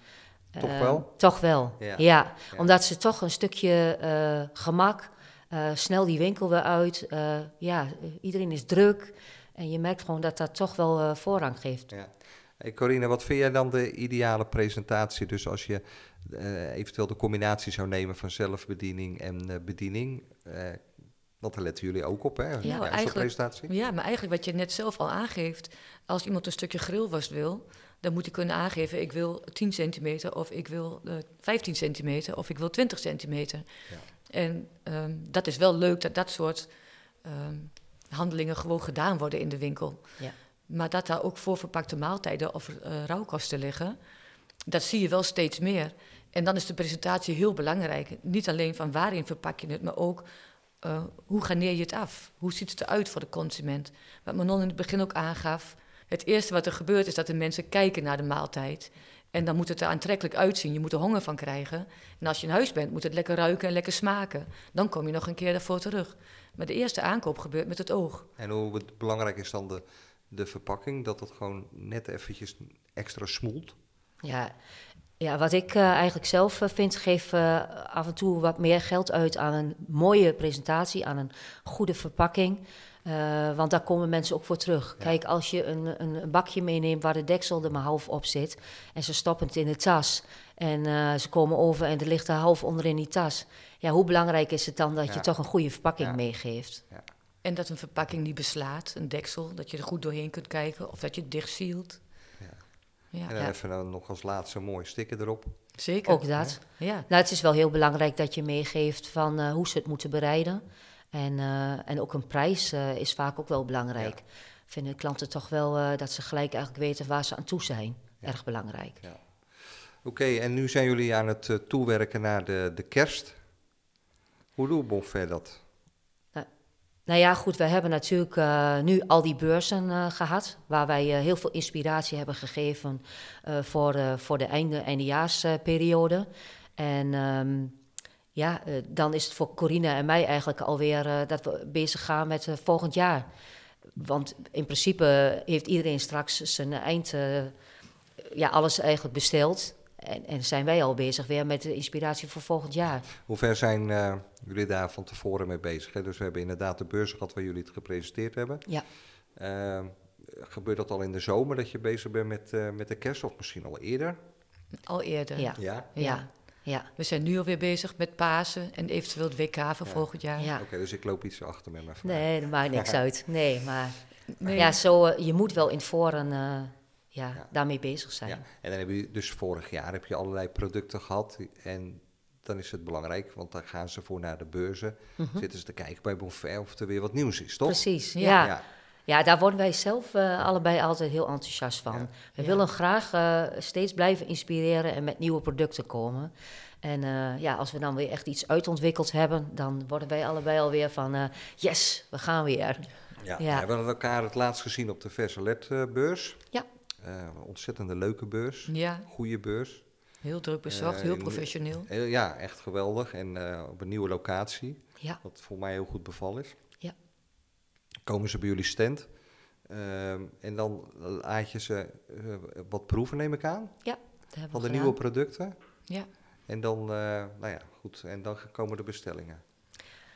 Speaker 1: Toch
Speaker 4: Ehm,
Speaker 1: wel?
Speaker 4: Toch wel,
Speaker 1: Ja.
Speaker 4: ja.
Speaker 1: Ja.
Speaker 4: Omdat ze toch een stukje eh, gemak, eh, snel die winkel weer uit. eh, ja, iedereen is druk. En je merkt gewoon dat dat toch wel voorrang geeft.
Speaker 1: Ja. Hey Corine, wat vind jij dan de ideale presentatie? Dus als je eventueel de combinatie zou nemen van zelfbediening en bediening. want daar letten jullie ook op, hè? Zo'n
Speaker 3: eigenlijk-
Speaker 1: presentatie.
Speaker 3: Ja, maar eigenlijk wat je net zelf al aangeeft, als iemand een stukje grillworst wil, dan moet hij kunnen aangeven, ik wil 10 centimeter of ik wil eh 15 centimeter of ik wil 20 centimeter.
Speaker 1: Ja.
Speaker 3: En ehm, dat is wel leuk dat dat soort ehm, handelingen gewoon gedaan worden in de winkel.
Speaker 4: Ja.
Speaker 3: Maar dat daar ook voorverpakte maaltijden of eh, rauwkosten liggen, dat zie je wel steeds meer. En dan is de presentatie heel belangrijk. Niet alleen van waarin verpak je het, maar ook eh, hoe garneer je het af? Hoe ziet het eruit voor de consument? Wat Manon in het begin ook aangaf. Het eerste wat er gebeurt is dat de mensen kijken naar de maaltijd. En dan moet het er aantrekkelijk uitzien. Je moet er honger van krijgen. En als je in huis bent, moet het lekker ruiken en lekker smaken. Dan kom je nog een keer daarvoor terug. Maar de eerste aankoop gebeurt met het oog.
Speaker 1: En hoe belangrijk is dan de, de verpakking, dat het gewoon net eventjes extra smoelt.
Speaker 4: Ja, ja wat ik eh, eigenlijk zelf eh, vind, geef eh, af en toe wat meer geld uit aan een mooie presentatie, aan een goede verpakking. Eh, want daar komen mensen ook voor terug.
Speaker 1: Ja.
Speaker 4: Kijk, als je een, een, bakje meeneemt waar de deksel er maar half op zit en ze stoppen het in de tas en eh, ze komen over en er ligt er half onder in die tas. Ja, hoe belangrijk is het dan dat
Speaker 1: Ja.
Speaker 4: je toch een goede verpakking
Speaker 1: Ja.
Speaker 4: meegeeft?
Speaker 3: En dat een verpakking niet beslaat, een deksel, dat je er goed doorheen kunt kijken of dat je het dicht sealt.
Speaker 1: Ja.
Speaker 3: Ja,
Speaker 1: En dan
Speaker 4: Ja.
Speaker 1: even dan nog als laatste een mooi sticker erop.
Speaker 3: zeker.
Speaker 4: Ook dat.
Speaker 3: Ja.
Speaker 4: Nou, het is wel heel belangrijk dat je meegeeft van eh, hoe ze het moeten bereiden. En, eh, en ook een prijs eh, is vaak ook wel belangrijk. Vinden klanten toch wel eh, dat ze gelijk eigenlijk weten waar ze aan toe zijn.
Speaker 1: Ja.
Speaker 4: Erg belangrijk.
Speaker 1: Oké, en nu zijn jullie aan het toewerken naar de, de kerst. Hoe doet Bonfair dat?
Speaker 4: Nou ja, goed, we hebben natuurlijk nu al die beurzen eh, gehad, waar wij heel veel inspiratie hebben gegeven voor, voor de einde, eindejaarsperiode. en ehm, ja, eh, dan is het voor Corina en mij eigenlijk alweer eh, dat we bezig gaan met eh, volgend jaar. Want in principe heeft iedereen straks zijn eind, eh, ja, alles eigenlijk besteld. En, en zijn wij al bezig weer met de inspiratie voor volgend jaar.
Speaker 1: Hoe ver zijn eh, jullie daar van tevoren mee bezig? Hè? Dus we hebben inderdaad de beurs gehad waar jullie het gepresenteerd hebben.
Speaker 4: Ja.
Speaker 1: Eh, gebeurt dat al in de zomer dat je bezig bent met, eh, met de kerst of misschien al eerder?
Speaker 3: Al eerder.
Speaker 4: Ja,
Speaker 1: Ja.
Speaker 4: ja, ja.
Speaker 3: We zijn nu alweer bezig met Pasen en eventueel het WK voor
Speaker 1: Ja.
Speaker 3: volgend jaar.
Speaker 4: ja.
Speaker 1: Oké, dus ik loop iets achter met mijn vraag.
Speaker 4: Nee, dat maakt niks uit. Nee, maar
Speaker 3: Nee,
Speaker 4: ja, zo, eh, je moet wel in voren eh, ja,
Speaker 1: Ja.
Speaker 4: daarmee bezig zijn.
Speaker 1: Ja. En dan heb je dus vorig jaar heb je allerlei producten gehad. En dan is het belangrijk, want dan gaan ze voor naar de beurzen.
Speaker 4: Mhm.
Speaker 1: Zitten ze te kijken bij Bonfair of er weer wat nieuws is, toch?
Speaker 4: Precies,
Speaker 3: Ja.
Speaker 4: Ja. daar worden wij zelf eh, allebei altijd heel enthousiast van.
Speaker 1: Ja.
Speaker 4: We
Speaker 3: Ja.
Speaker 4: willen graag eh, steeds blijven inspireren en met nieuwe producten komen. En eh, ja, als we dan weer echt iets uitontwikkeld hebben, dan worden wij allebei alweer van eh, yes, we gaan weer.
Speaker 1: Ja.
Speaker 4: Ja.
Speaker 1: We hebben elkaar het laatst gezien op de Versalet eh, beurs.
Speaker 4: Ja.
Speaker 1: Eh, een ontzettende leuke beurs.
Speaker 3: Ja,
Speaker 1: Goede beurs.
Speaker 3: heel druk bezocht, heel professioneel.
Speaker 1: Heel- ja, echt geweldig. En eh, op een nieuwe locatie.
Speaker 4: Ja,
Speaker 1: Wat voor mij heel goed bevallen is.
Speaker 4: Ja.
Speaker 1: Komen ze bij jullie stand. Ehm, en dan laat je ze eh, wat proeven, neem ik aan.
Speaker 4: dat hebben
Speaker 1: Van de
Speaker 4: gedaan.
Speaker 1: nieuwe producten.
Speaker 3: Ja.
Speaker 1: En dan, eh, nou ja, goed. En dan komen de bestellingen.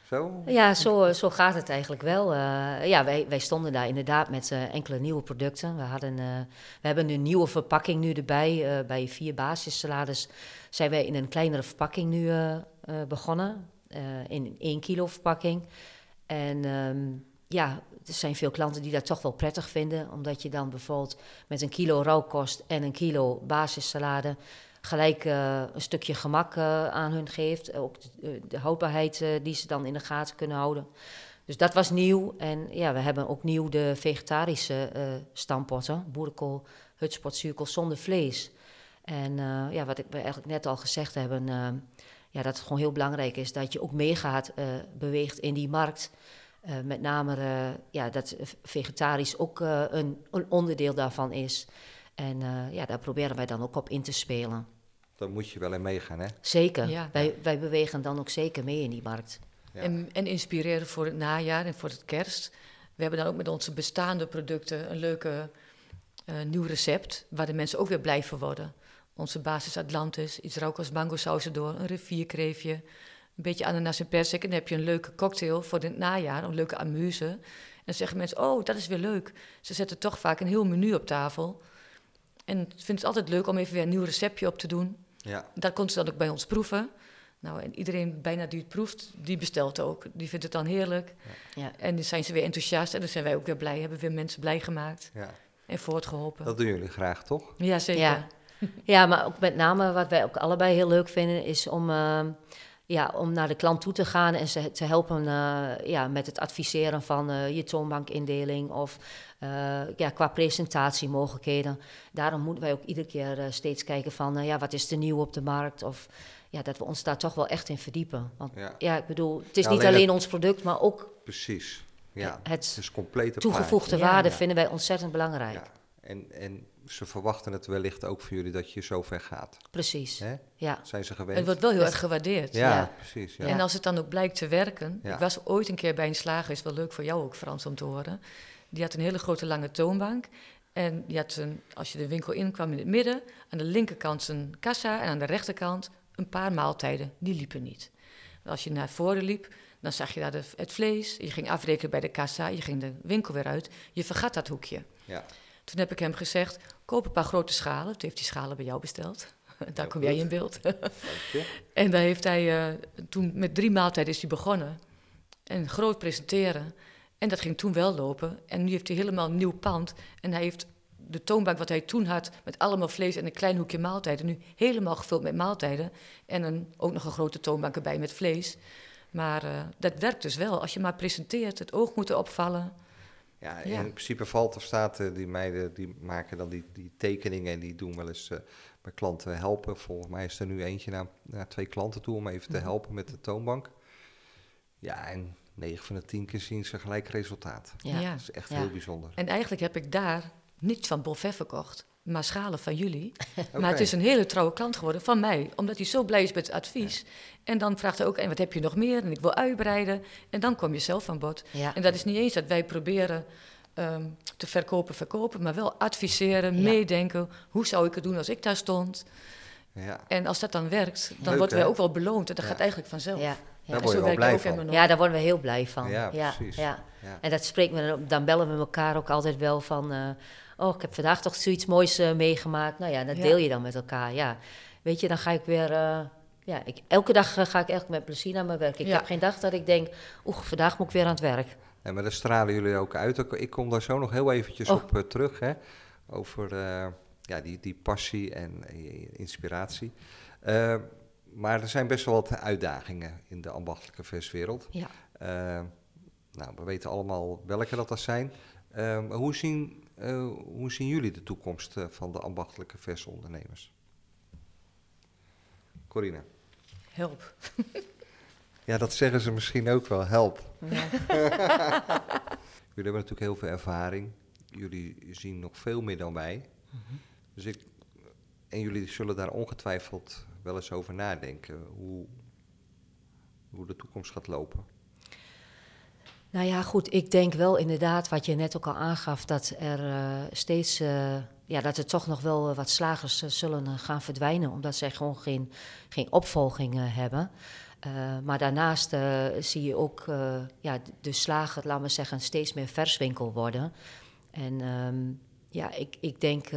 Speaker 1: Zo?
Speaker 4: Ja, zo, zo gaat het eigenlijk wel. Eh, ja, wij, wij stonden daar inderdaad met eh, enkele nieuwe producten. We, hadden, eh, we hebben een nieuwe verpakking nu erbij. Eh, bij vier basissalades zijn wij in een kleinere verpakking nu eh, eh, begonnen. Eh, in een 1 kilo verpakking. En ehm, ja, er zijn veel klanten die dat toch wel prettig vinden. Omdat je dan bijvoorbeeld met een kilo rauwkost en een kilo basissalade gelijk eh, een stukje gemak eh, aan hun geeft. Ook de, de houdbaarheid eh, die ze dan in de gaten kunnen houden. Dus dat was nieuw. En ja, we hebben ook nieuw de vegetarische eh stampotten. Boerenkool, hutspotzuurkool zonder vlees. En eh, ja, wat ik eigenlijk net al gezegd eh, ja, dat het gewoon heel belangrijk is dat je ook meegaat, eh, beweegt in die markt. Eh, met name eh, ja, dat vegetarisch ook eh, een, een onderdeel daarvan is. En eh, ja, daar proberen wij dan ook op in te spelen.
Speaker 1: Dan moet je wel in meegaan, hè?
Speaker 4: Zeker.
Speaker 3: Ja.
Speaker 4: Wij, wij bewegen dan ook zeker mee in die markt.
Speaker 1: Ja.
Speaker 3: En, en inspireren voor het najaar en voor het kerst. We hebben dan ook met onze bestaande producten een leuke eh, nieuw recept, waar de mensen ook weer blij van worden. Onze basis Atlantis, iets rauw als mango saus erdoor, een rivierkreefje, een beetje ananas en persik. En dan heb je een leuke cocktail voor het najaar, een leuke amuse. En dan zeggen mensen, oh, dat is weer leuk. Ze zetten toch vaak een heel menu op tafel. En ik vind het altijd leuk om even weer een nieuw receptje op te doen.
Speaker 1: Ja.
Speaker 3: Dat kon ze dan ook bij ons proeven. Nou, en iedereen bijna die het proeft, die bestelt ook. Die vindt het dan heerlijk.
Speaker 4: Ja.
Speaker 3: En dan zijn ze weer enthousiast en dan zijn wij ook weer blij. Hebben weer mensen blij gemaakt
Speaker 1: ja.
Speaker 3: en voortgeholpen.
Speaker 1: Dat doen jullie graag, toch?
Speaker 3: Ja, zeker.
Speaker 4: Ja. Ja, maar ook met name wat wij ook allebei heel leuk vinden is om... eh, ja, om naar de klant toe te gaan en ze te helpen eh, ja, met het adviseren van uh, je toonbankindeling of uh, ja, qua presentatiemogelijkheden. Daarom moeten wij ook iedere keer steeds kijken van ja, wat is er nieuw op de markt of ja, dat we ons daar toch wel echt in verdiepen. Want ja, ik bedoel, het is niet alleen, ons product, maar ook
Speaker 1: precies. Ja,
Speaker 4: het,
Speaker 1: is complete
Speaker 4: toegevoegde waarde vinden wij ontzettend belangrijk.
Speaker 1: En, en ze verwachten het wellicht ook van jullie dat je zo ver gaat.
Speaker 4: Precies. Hè?
Speaker 1: Ja. Zijn ze gewend?
Speaker 3: Het wordt wel heel erg gewaardeerd.
Speaker 1: Ja, precies. Ja.
Speaker 3: En als het dan ook blijkt te werken. Ik was ooit een keer bij een slager, is wel leuk voor jou ook, Frans, om te horen. Die had een hele grote lange toonbank. En die had een, als je de winkel inkwam in het midden, aan de linkerkant zijn kassa en aan de rechterkant een paar maaltijden. Die liepen niet. Als je naar voren liep, dan zag je daar de, het vlees. Je ging afrekenen bij de kassa, je ging de winkel weer uit. Je vergat dat hoekje.
Speaker 1: Ja.
Speaker 3: Toen heb ik hem gezegd, koop een paar grote schalen. Toen heeft hij schalen bij jou besteld. Daar kom jij in beeld. en daar heeft hij, uh, toen met drie maaltijden is hij begonnen. En groot presenteren. En dat ging toen wel lopen. En nu heeft hij helemaal een nieuw pand. En hij heeft de toonbank wat hij toen had, met allemaal vlees en een klein hoekje maaltijden, nu helemaal gevuld met maaltijden. En een, ook nog een grote toonbank erbij met vlees. Maar uh, dat werkt dus wel. Als je maar presenteert, het oog moet opvallen.
Speaker 1: Ja, in principe valt of staat, uh, die meiden die maken dan die, die tekeningen en die doen wel eens uh, bij klanten helpen. Volgens mij is er nu eentje naar, naar twee klanten toe om even te mhm. helpen met de toonbank. Ja, en 9 van de 10 keer zien ze gelijk resultaat. Ja. Dat is echt heel bijzonder.
Speaker 3: En eigenlijk heb ik daar niets van Bonfet verkocht, maar schalen van jullie. Maar het is een hele trouwe klant geworden van mij, omdat hij zo blij is met het advies. En dan vraagt hij ook, en wat heb je nog meer? En ik wil uitbreiden. En dan kom je zelf aan bod. En dat is niet eens dat wij proberen ehm, te verkopen, verkopen, maar wel adviseren, meedenken. Hoe zou ik het doen als ik daar stond? Ja. En als dat dan werkt, dan worden wij ook wel beloond. En dat gaat eigenlijk vanzelf.
Speaker 1: Ja. Daar word je wel blij van.
Speaker 4: Ja, daar worden we heel blij van.
Speaker 1: Ja, precies.
Speaker 4: Ja, En dat spreekt me, dan bellen we elkaar ook altijd wel van... Uh, oh, ik heb vandaag toch zoiets moois uh, meegemaakt. Nou ja, dat deel je dan met elkaar, ja. Weet je, dan ga ik weer... Uh, ja, ik, elke dag ga ik eigenlijk met plezier naar mijn werk. Ik heb geen dag dat ik denk, oeh, vandaag moet ik weer aan het werk.
Speaker 1: Ja, maar daar stralen jullie ook uit. Ik kom daar zo nog heel eventjes oh. op terug, hè. Over ja, die, die passie en inspiratie. maar er zijn best wel wat uitdagingen in de ambachtelijke verswereld.
Speaker 4: Ja.
Speaker 1: nou, we weten allemaal welke dat, dat zijn. hoe zien uh, hoe zien jullie de toekomst uh, van de ambachtelijke versondernemers? Corina.
Speaker 3: Help.
Speaker 1: ja, dat zeggen ze misschien ook wel, help. Ja. jullie hebben natuurlijk heel veel ervaring. Jullie zien nog veel meer dan wij. Mm -hmm. Dus ik, en jullie zullen daar ongetwijfeld wel eens over nadenken. Hoe, hoe de toekomst gaat lopen.
Speaker 4: Nou ja, goed, ik denk wel inderdaad wat je net ook al aangaf, dat er uh, steeds, uh, ja, dat er toch nog wel wat slagers uh, zullen gaan verdwijnen, omdat zij gewoon geen, geen opvolging hebben. maar daarnaast zie je ook ja, de slager, laten we zeggen, steeds meer verswinkel worden. En um, ja, ik, ik denk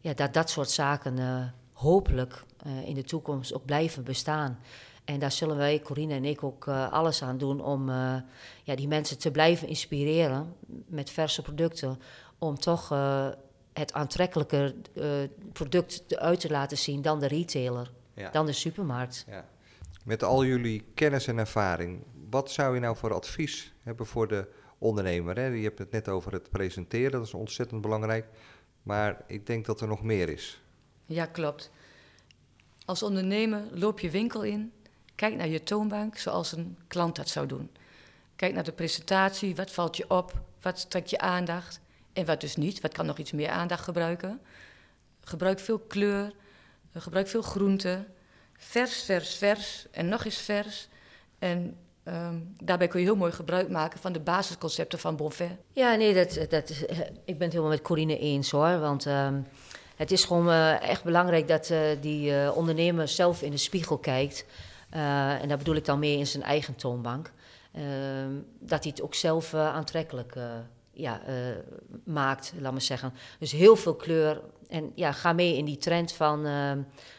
Speaker 4: ja, dat dat soort zaken hopelijk in de toekomst ook blijven bestaan. En daar zullen wij, Corine en ik, ook alles aan doen om ja, die mensen te blijven inspireren met verse producten. Om toch het aantrekkelijker product uit te laten zien dan de retailer, ja. dan de supermarkt. Ja.
Speaker 1: Met al jullie kennis en ervaring, wat zou je nou voor advies hebben voor de ondernemer? Hè? Je hebt het net over het presenteren, dat is ontzettend belangrijk. Maar ik denk dat er nog meer is.
Speaker 3: Ja, klopt. Als ondernemer loop je winkel in Kijk naar je toonbank zoals een klant dat zou doen. Kijk naar de presentatie, wat valt je op, wat trekt je aandacht en wat dus niet, wat kan nog iets meer aandacht gebruiken. Gebruik veel kleur, eh, gebruik veel groente, vers, vers, vers en nog eens vers. En um, daarbij kun je heel mooi gebruik maken van de basisconcepten van Bonfait.
Speaker 4: Ja, nee, dat, dat, eh, ik ben het helemaal met Corine eens hoor. Want um, het is gewoon uh, echt belangrijk dat die ondernemer zelf in de spiegel kijkt. En daar bedoel ik dan meer in zijn eigen toonbank. Uh, dat hij het ook zelf aantrekkelijk ja, maakt, laat maar zeggen. Dus heel veel kleur. En ja, ga mee in die trend van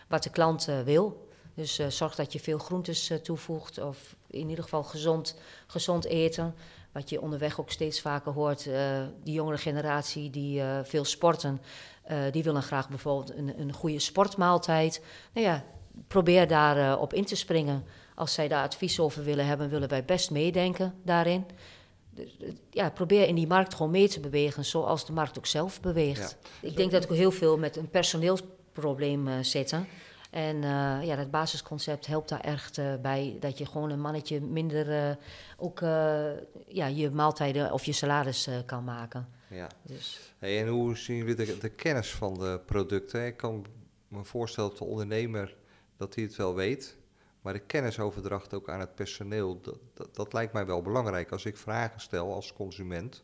Speaker 4: wat de klant wil. Dus zorg dat je veel groentes toevoegt. Of in ieder geval gezond, gezond eten. Wat je onderweg ook steeds vaker hoort. die jongere generatie die veel sporten. die willen graag bijvoorbeeld een, een goede sportmaaltijd. Nou ja, probeer daarop op in te springen. Als zij daar advies over willen hebben, willen wij best meedenken daarin. Eh, ja, probeer in die markt gewoon mee te bewegen, zoals de markt ook zelf beweegt. Ik denk dat ik heel veel met een personeelsprobleem uh, zitten. En uh, ja, dat basisconcept helpt daar echt uh, bij. Dat je gewoon een mannetje minder ook ja, je maaltijden of je salaris kan maken.
Speaker 1: Ja. Dus. Hey, en hoe zien jullie de, de, kennis van de producten? Ik kan me voorstellen dat de ondernemer dat hij het wel weet. Maar de kennisoverdracht ook aan het personeel, dat, dat, lijkt mij wel belangrijk. Als ik vragen stel als consument,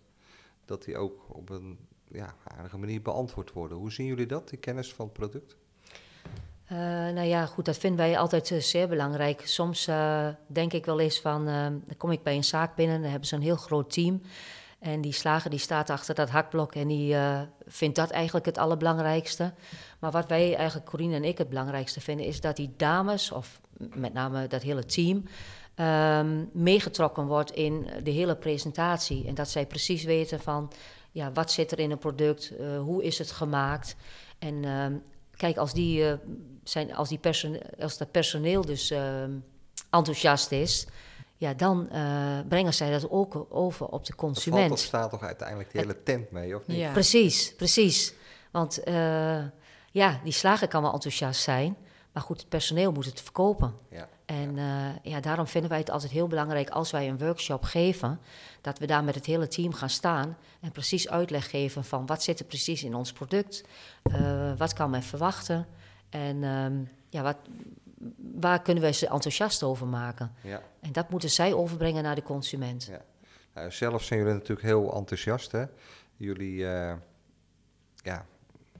Speaker 1: dat die ook op een ja, aardige manier beantwoord worden. Hoe zien jullie dat, die kennis van het product?
Speaker 4: Uh, nou ja, goed, dat vinden wij altijd uh, zeer belangrijk. Soms uh, denk ik wel eens van, dan kom ik bij een zaak binnen, dan hebben ze een heel groot team. En die slager die staat achter dat hakblok en die vindt dat eigenlijk het allerbelangrijkste. Maar wat wij eigenlijk, Corine en ik, het belangrijkste vinden, is dat die dames, of met name dat hele team, um, meegetrokken wordt in de hele presentatie. En dat zij precies weten van, ja, wat zit er in een product, hoe is het gemaakt. En uh, kijk, als, die, uh, zijn, als, die als dat personeel dus uh, enthousiast is, ja, dan uh, brengen zij dat ook over op de consument.
Speaker 1: Dat staat toch uiteindelijk die hele tent mee, of niet?
Speaker 4: Ja. Precies, precies. Want ja, die slager kan wel enthousiast zijn, maar goed, het personeel moet het verkopen. Ja. En ja. ja, daarom vinden wij het altijd heel belangrijk als wij een workshop geven, dat we daar met het hele team gaan staan en precies uitleg geven van wat zit er precies in ons product, uh, wat kan men verwachten en um, ja, wat, waar kunnen wij ze enthousiast over maken. Ja. En dat moeten zij overbrengen naar de consument. Ja.
Speaker 1: Nou, zelf zijn jullie natuurlijk heel enthousiast. Hè? Jullie uh, ja,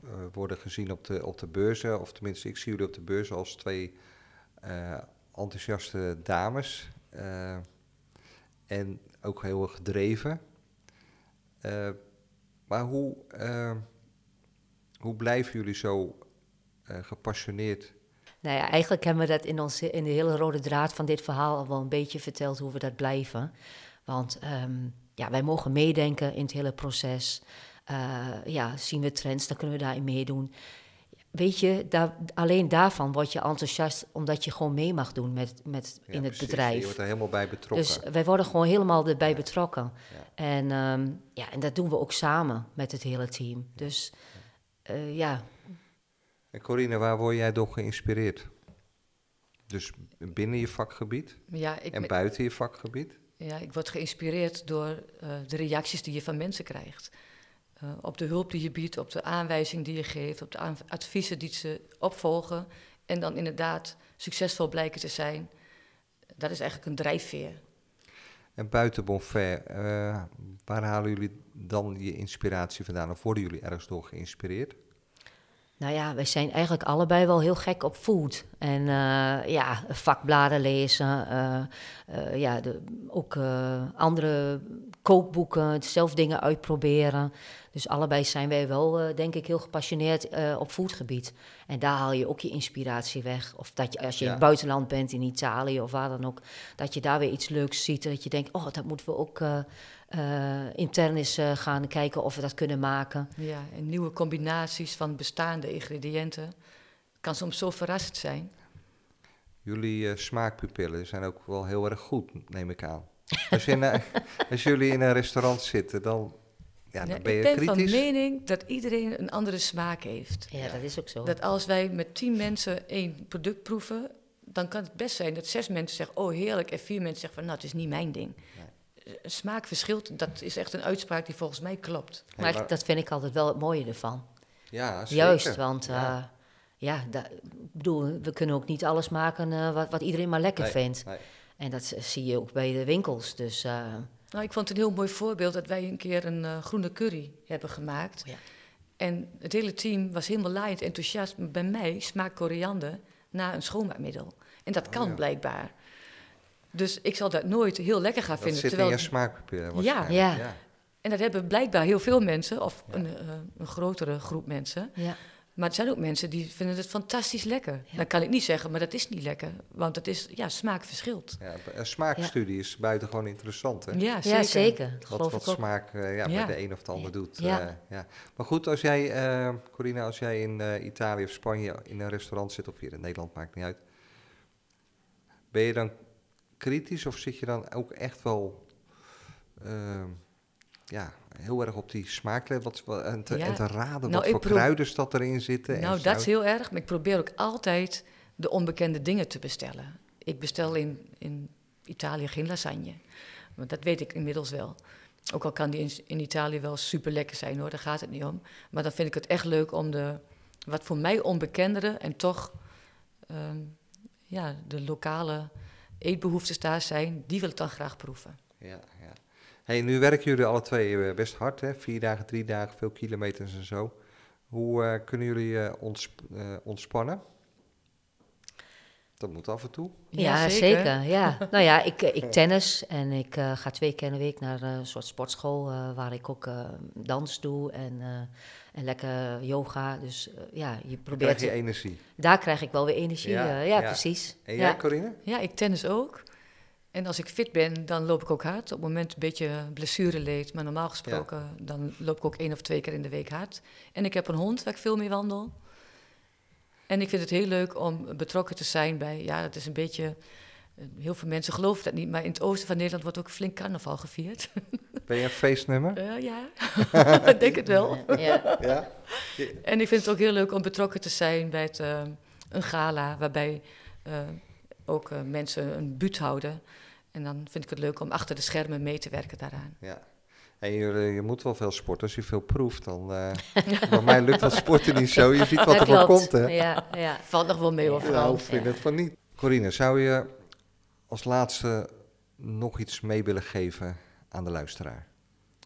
Speaker 1: uh, worden gezien op de, op de beurzen, of tenminste, ik zie jullie op de beurzen als twee enthousiaste dames. en ook heel erg gedreven. Maar hoe, hoe blijven jullie zo gepassioneerd?
Speaker 4: Nou ja, eigenlijk hebben we dat in, ons, in de hele rode draad van dit verhaal al wel een beetje verteld hoe we dat blijven. Want um, ja, wij mogen meedenken in het hele proces. ja, zien we trends, dan kunnen we daarin meedoen weet je, daar, alleen daarvan word je enthousiast, omdat je gewoon mee mag doen met, met in het bedrijf. Je
Speaker 1: wordt er helemaal bij betrokken.
Speaker 4: Dus wij worden gewoon helemaal erbij ja. betrokken. Ja. En, um, ja, en dat doen we ook samen met het hele team. Dus uh, ja.
Speaker 1: En Corine, waar word jij door geïnspireerd? Dus binnen je vakgebied
Speaker 3: ja, ik
Speaker 1: en buiten je vakgebied?
Speaker 3: Ja, ik word geïnspireerd door uh, de reacties die je van mensen krijgt. Uh, op de hulp die je biedt, op de aanwijzing die je geeft, op de adviezen die ze opvolgen. En dan inderdaad succesvol blijken te zijn. Dat is eigenlijk een drijfveer.
Speaker 1: En buiten Bonfair, uh, waar halen jullie dan je inspiratie vandaan? Of worden jullie ergens door geïnspireerd?
Speaker 4: Nou ja, wij zijn eigenlijk allebei wel heel gek op food. En uh, ja, vakbladen lezen. Uh, uh, ja, de, ook andere kookboeken, zelf dingen uitproberen. Dus allebei zijn wij wel, denk ik, heel gepassioneerd op foodgebied. En daar haal je ook je inspiratie weg. Of dat je, als je ja. in het buitenland bent, in Italië of waar dan ook, dat je daar weer iets leuks ziet. Dat je denkt, oh, dat moeten we ook uh, intern eens uh, gaan kijken of we dat kunnen maken.
Speaker 3: Ja, en nieuwe combinaties van bestaande ingrediënten. Kan soms zo verrassend zijn.
Speaker 1: Jullie uh, smaakpupillen zijn ook wel heel erg goed, neem ik aan. Als, je als jullie in een restaurant zitten, dan, ja, dan ben je
Speaker 3: ik
Speaker 1: ben
Speaker 3: kritisch. van mening dat iedereen een andere smaak heeft.
Speaker 4: Ja, dat is ook zo.
Speaker 3: Dat als wij met tien mensen één product proeven, dan kan het best zijn dat zes mensen zeggen, oh heerlijk, en vier mensen zeggen van, nou, het is niet mijn ding. Smaak verschilt, dat is echt een uitspraak die volgens mij klopt.
Speaker 4: Maar, maar dat vind ik altijd wel het mooie ervan.
Speaker 1: Ja, zeker.
Speaker 4: Juist, want ja, uh, ja da, bedoel, we kunnen ook niet alles maken uh, wat, wat, iedereen maar lekker
Speaker 1: nee,
Speaker 4: vindt.
Speaker 1: Nee.
Speaker 4: En dat zie je ook bij de winkels. Dus, uh,
Speaker 3: nou, ik vond het een heel mooi voorbeeld dat wij een keer een groene curry hebben gemaakt. Ja. En het hele team was helemaal laaiend enthousiast. Bij mij smaakt koriander na een schoonmaakmiddel. En dat kan oh, ja. blijkbaar. Dus ik zal dat nooit heel lekker gaan
Speaker 1: dat
Speaker 3: vinden.
Speaker 1: Zit
Speaker 3: terwijl
Speaker 1: in je smaakpapier.
Speaker 4: Ja.
Speaker 3: ja. ja. En dat hebben blijkbaar heel veel mensen, of ja. een, uh, een, grotere groep mensen.
Speaker 4: Ja.
Speaker 3: Maar er zijn ook mensen die vinden het fantastisch lekker. Ja. Dan kan ik niet zeggen, maar dat is niet lekker. Want het is, ja, smaak verschilt.
Speaker 1: Ja, een smaakstudie is buitengewoon interessant, hè?
Speaker 3: Ja, zeker.
Speaker 4: Ja, zeker.
Speaker 1: Wat, wat smaak uh, ja, bij de een of de ander doet. Ja. Uh, ja. Maar goed, als jij, uh, Corina, als jij in Italië of Spanje in een restaurant zit... of hier in Nederland, maakt niet uit... ben je dan kritisch of zit je dan ook echt wel ehm, ja, heel erg op die smaak wat, en, te,
Speaker 3: Ja,
Speaker 1: en te raden
Speaker 3: nou,
Speaker 1: wat voor kruiden dat erin zitten? en
Speaker 3: Nou, dat is heel erg. Maar ik probeer ook altijd de onbekende dingen te bestellen. Ik bestel in, in Italië geen lasagne. Want dat weet ik inmiddels wel. Ook al kan die in, in Italië wel super lekker zijn hoor, daar gaat het niet om. Maar dan vind ik het echt leuk om de wat voor mij onbekendere en toch ehm, ja, de lokale eetbehoeftes daar zijn, die wil ik dan graag proeven.
Speaker 1: Ja, ja. Hey, nu werken jullie alle twee eh, best hard, hè? Vier dagen, drie dagen, veel kilometers en zo. Hoe eh, kunnen jullie eh, ontspannen? Dat moet af en toe.
Speaker 4: Ja, zeker. Ja. nou ja, ik, eh, ik tennis en ik eh, ga twee keer in de week naar eh, een soort sportschool eh, waar ik ook eh, dans doe en, eh, en lekker yoga. Dus ja, je
Speaker 1: Krijg
Speaker 4: probeert...
Speaker 1: je energie.
Speaker 4: Daar krijg ik wel weer energie.
Speaker 1: Ja,
Speaker 4: Ja, ja,
Speaker 1: ja.
Speaker 4: precies.
Speaker 1: En
Speaker 4: ja.
Speaker 1: jij, Corine?
Speaker 3: Ja, ik tennis ook. En als ik fit ben, dan loop ik ook hard. Op het moment een beetje blessure leed, maar normaal gesproken, dan loop ik ook één of twee keer in de week hard. En ik heb een hond waar ik veel mee wandel. En ik vind het heel leuk om betrokken te zijn bij, ja, dat is een beetje, eh, heel veel mensen geloven dat niet, maar in het oosten van Nederland wordt ook flink carnaval gevierd.
Speaker 1: Ben je een feestnummer?
Speaker 3: Eh, ja, ik denk het wel.
Speaker 4: Ja.
Speaker 1: Ja.
Speaker 3: En ik vind het ook heel leuk om betrokken te zijn bij het, eh, een gala waarbij eh, ook mensen een buurt houden. En dan vind ik het leuk om achter de schermen mee te werken daaraan.
Speaker 1: ja. En je, je moet wel veel sporten. Als je veel proeft, dan... eh bij mij lukt dat sporten niet zo. Je ziet wat er wel komt, hè?
Speaker 4: Ja, ja.
Speaker 3: Valt nog wel mee hoor,
Speaker 4: Ja.
Speaker 1: ik vind het van niet. Corine, zou je als laatste nog iets mee willen geven aan de luisteraar?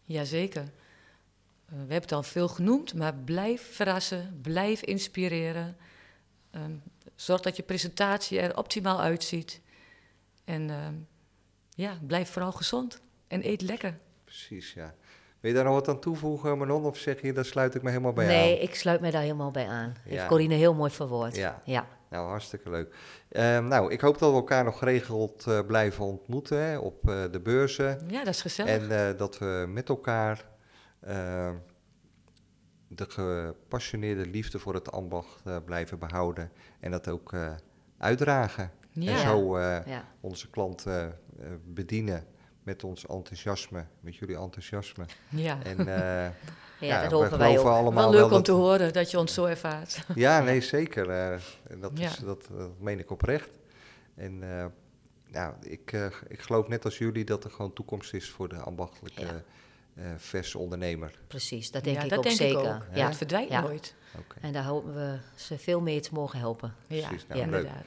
Speaker 3: Jazeker. Eh, we hebben het al veel genoemd, maar blijf verrassen, blijf inspireren. Ehm, zorg dat je presentatie er optimaal uitziet. En ehm, ja, blijf vooral gezond en eet lekker.
Speaker 1: Precies, ja. Wil je daar nog wat aan toevoegen, Manon? Of zeg je, daar sluit ik me helemaal bij
Speaker 4: Nee,
Speaker 1: aan?
Speaker 4: ik sluit mij daar helemaal bij aan.
Speaker 1: Ja.
Speaker 4: Heeft Corine heel mooi verwoord.
Speaker 1: Ja.
Speaker 4: ja.
Speaker 1: Nou, hartstikke leuk. Ehm, nou, ik hoop dat we elkaar nog geregeld eh, blijven ontmoeten hè, op eh, de beurzen.
Speaker 3: Ja, dat is gezellig.
Speaker 1: En eh, dat we met elkaar ehm, de gepassioneerde liefde voor het ambacht blijven behouden. En dat ook uitdragen.
Speaker 3: ja.
Speaker 1: En zo onze klanten bedienen met ons enthousiasme, met jullie enthousiasme.
Speaker 3: ja.
Speaker 1: En eh,
Speaker 4: Ja,
Speaker 1: ja,
Speaker 4: dat hopen wij ook.
Speaker 1: allemaal
Speaker 3: Wel leuk om
Speaker 1: dat-
Speaker 3: te horen dat je ons zo ervaart.
Speaker 1: Ja, nee, zeker. eh, en dat,
Speaker 3: Ja.
Speaker 1: is, dat, dat meen ik oprecht. En eh, nou, ik, eh, ik geloof net als jullie dat er gewoon toekomst is voor de ambachtelijke
Speaker 4: Ja.
Speaker 1: eh, verse ondernemer.
Speaker 4: Precies, dat denk
Speaker 3: ja,
Speaker 4: ik
Speaker 3: dat
Speaker 4: ook
Speaker 3: denk
Speaker 4: zeker.
Speaker 3: ik ook.
Speaker 4: Ja.
Speaker 3: Het verdwijnt
Speaker 4: Ja.
Speaker 3: nooit.
Speaker 1: Oké.
Speaker 4: En daar hopen we ze veel meer te mogen helpen.
Speaker 3: Ja,
Speaker 1: Precies, nou,
Speaker 3: inderdaad.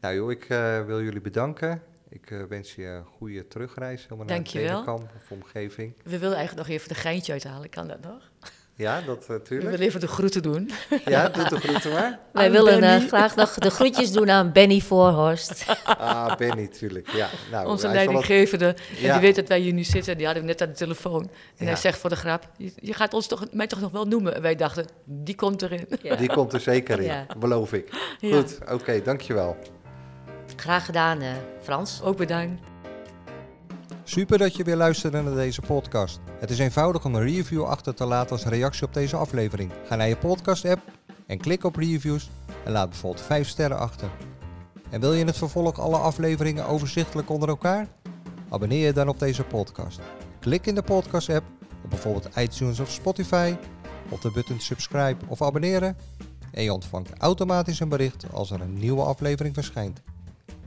Speaker 1: Nou joh, ik eh, wil jullie bedanken. Ik eh, wens je een goede terugreis helemaal naar. Tegenkamp of omgeving.
Speaker 3: We willen eigenlijk nog even de geintje uithalen. Kan dat nog?
Speaker 1: Ja, dat
Speaker 3: We
Speaker 1: natuurlijk.
Speaker 3: willen even de groeten doen.
Speaker 1: ja, doe de groeten maar.
Speaker 4: Wij
Speaker 3: Aan
Speaker 4: willen eh, graag nog de groetjes doen aan Benny Voorhorst.
Speaker 1: Ah, Benny, tuurlijk. Ja, nou,
Speaker 3: Onze leidinggevende. En
Speaker 1: Ja.
Speaker 3: die weet dat wij hier nu zitten. Die hadden we net aan de telefoon. En
Speaker 1: Ja.
Speaker 3: hij zegt voor de grap: Je, je gaat ons toch, mij toch nog wel noemen? En wij dachten: Die komt erin.
Speaker 4: Ja.
Speaker 1: Die komt er zeker in,
Speaker 4: Ja.
Speaker 1: beloof ik.
Speaker 3: Ja.
Speaker 1: Goed, oké, dankjewel.
Speaker 4: Graag gedaan, eh, Frans.
Speaker 3: Ook bedankt.
Speaker 1: Super dat je weer luisterde naar deze podcast. Het is eenvoudig om een review achter te laten als reactie op deze aflevering. Ga naar je podcast-app en klik op reviews en laat bijvoorbeeld 5 sterren achter. En wil je in het vervolg alle afleveringen overzichtelijk onder elkaar? Abonneer je dan op deze podcast. Klik in de podcast-app op bijvoorbeeld iTunes of Spotify op de button subscribe of abonneren en je ontvangt automatisch een bericht als er een nieuwe aflevering verschijnt.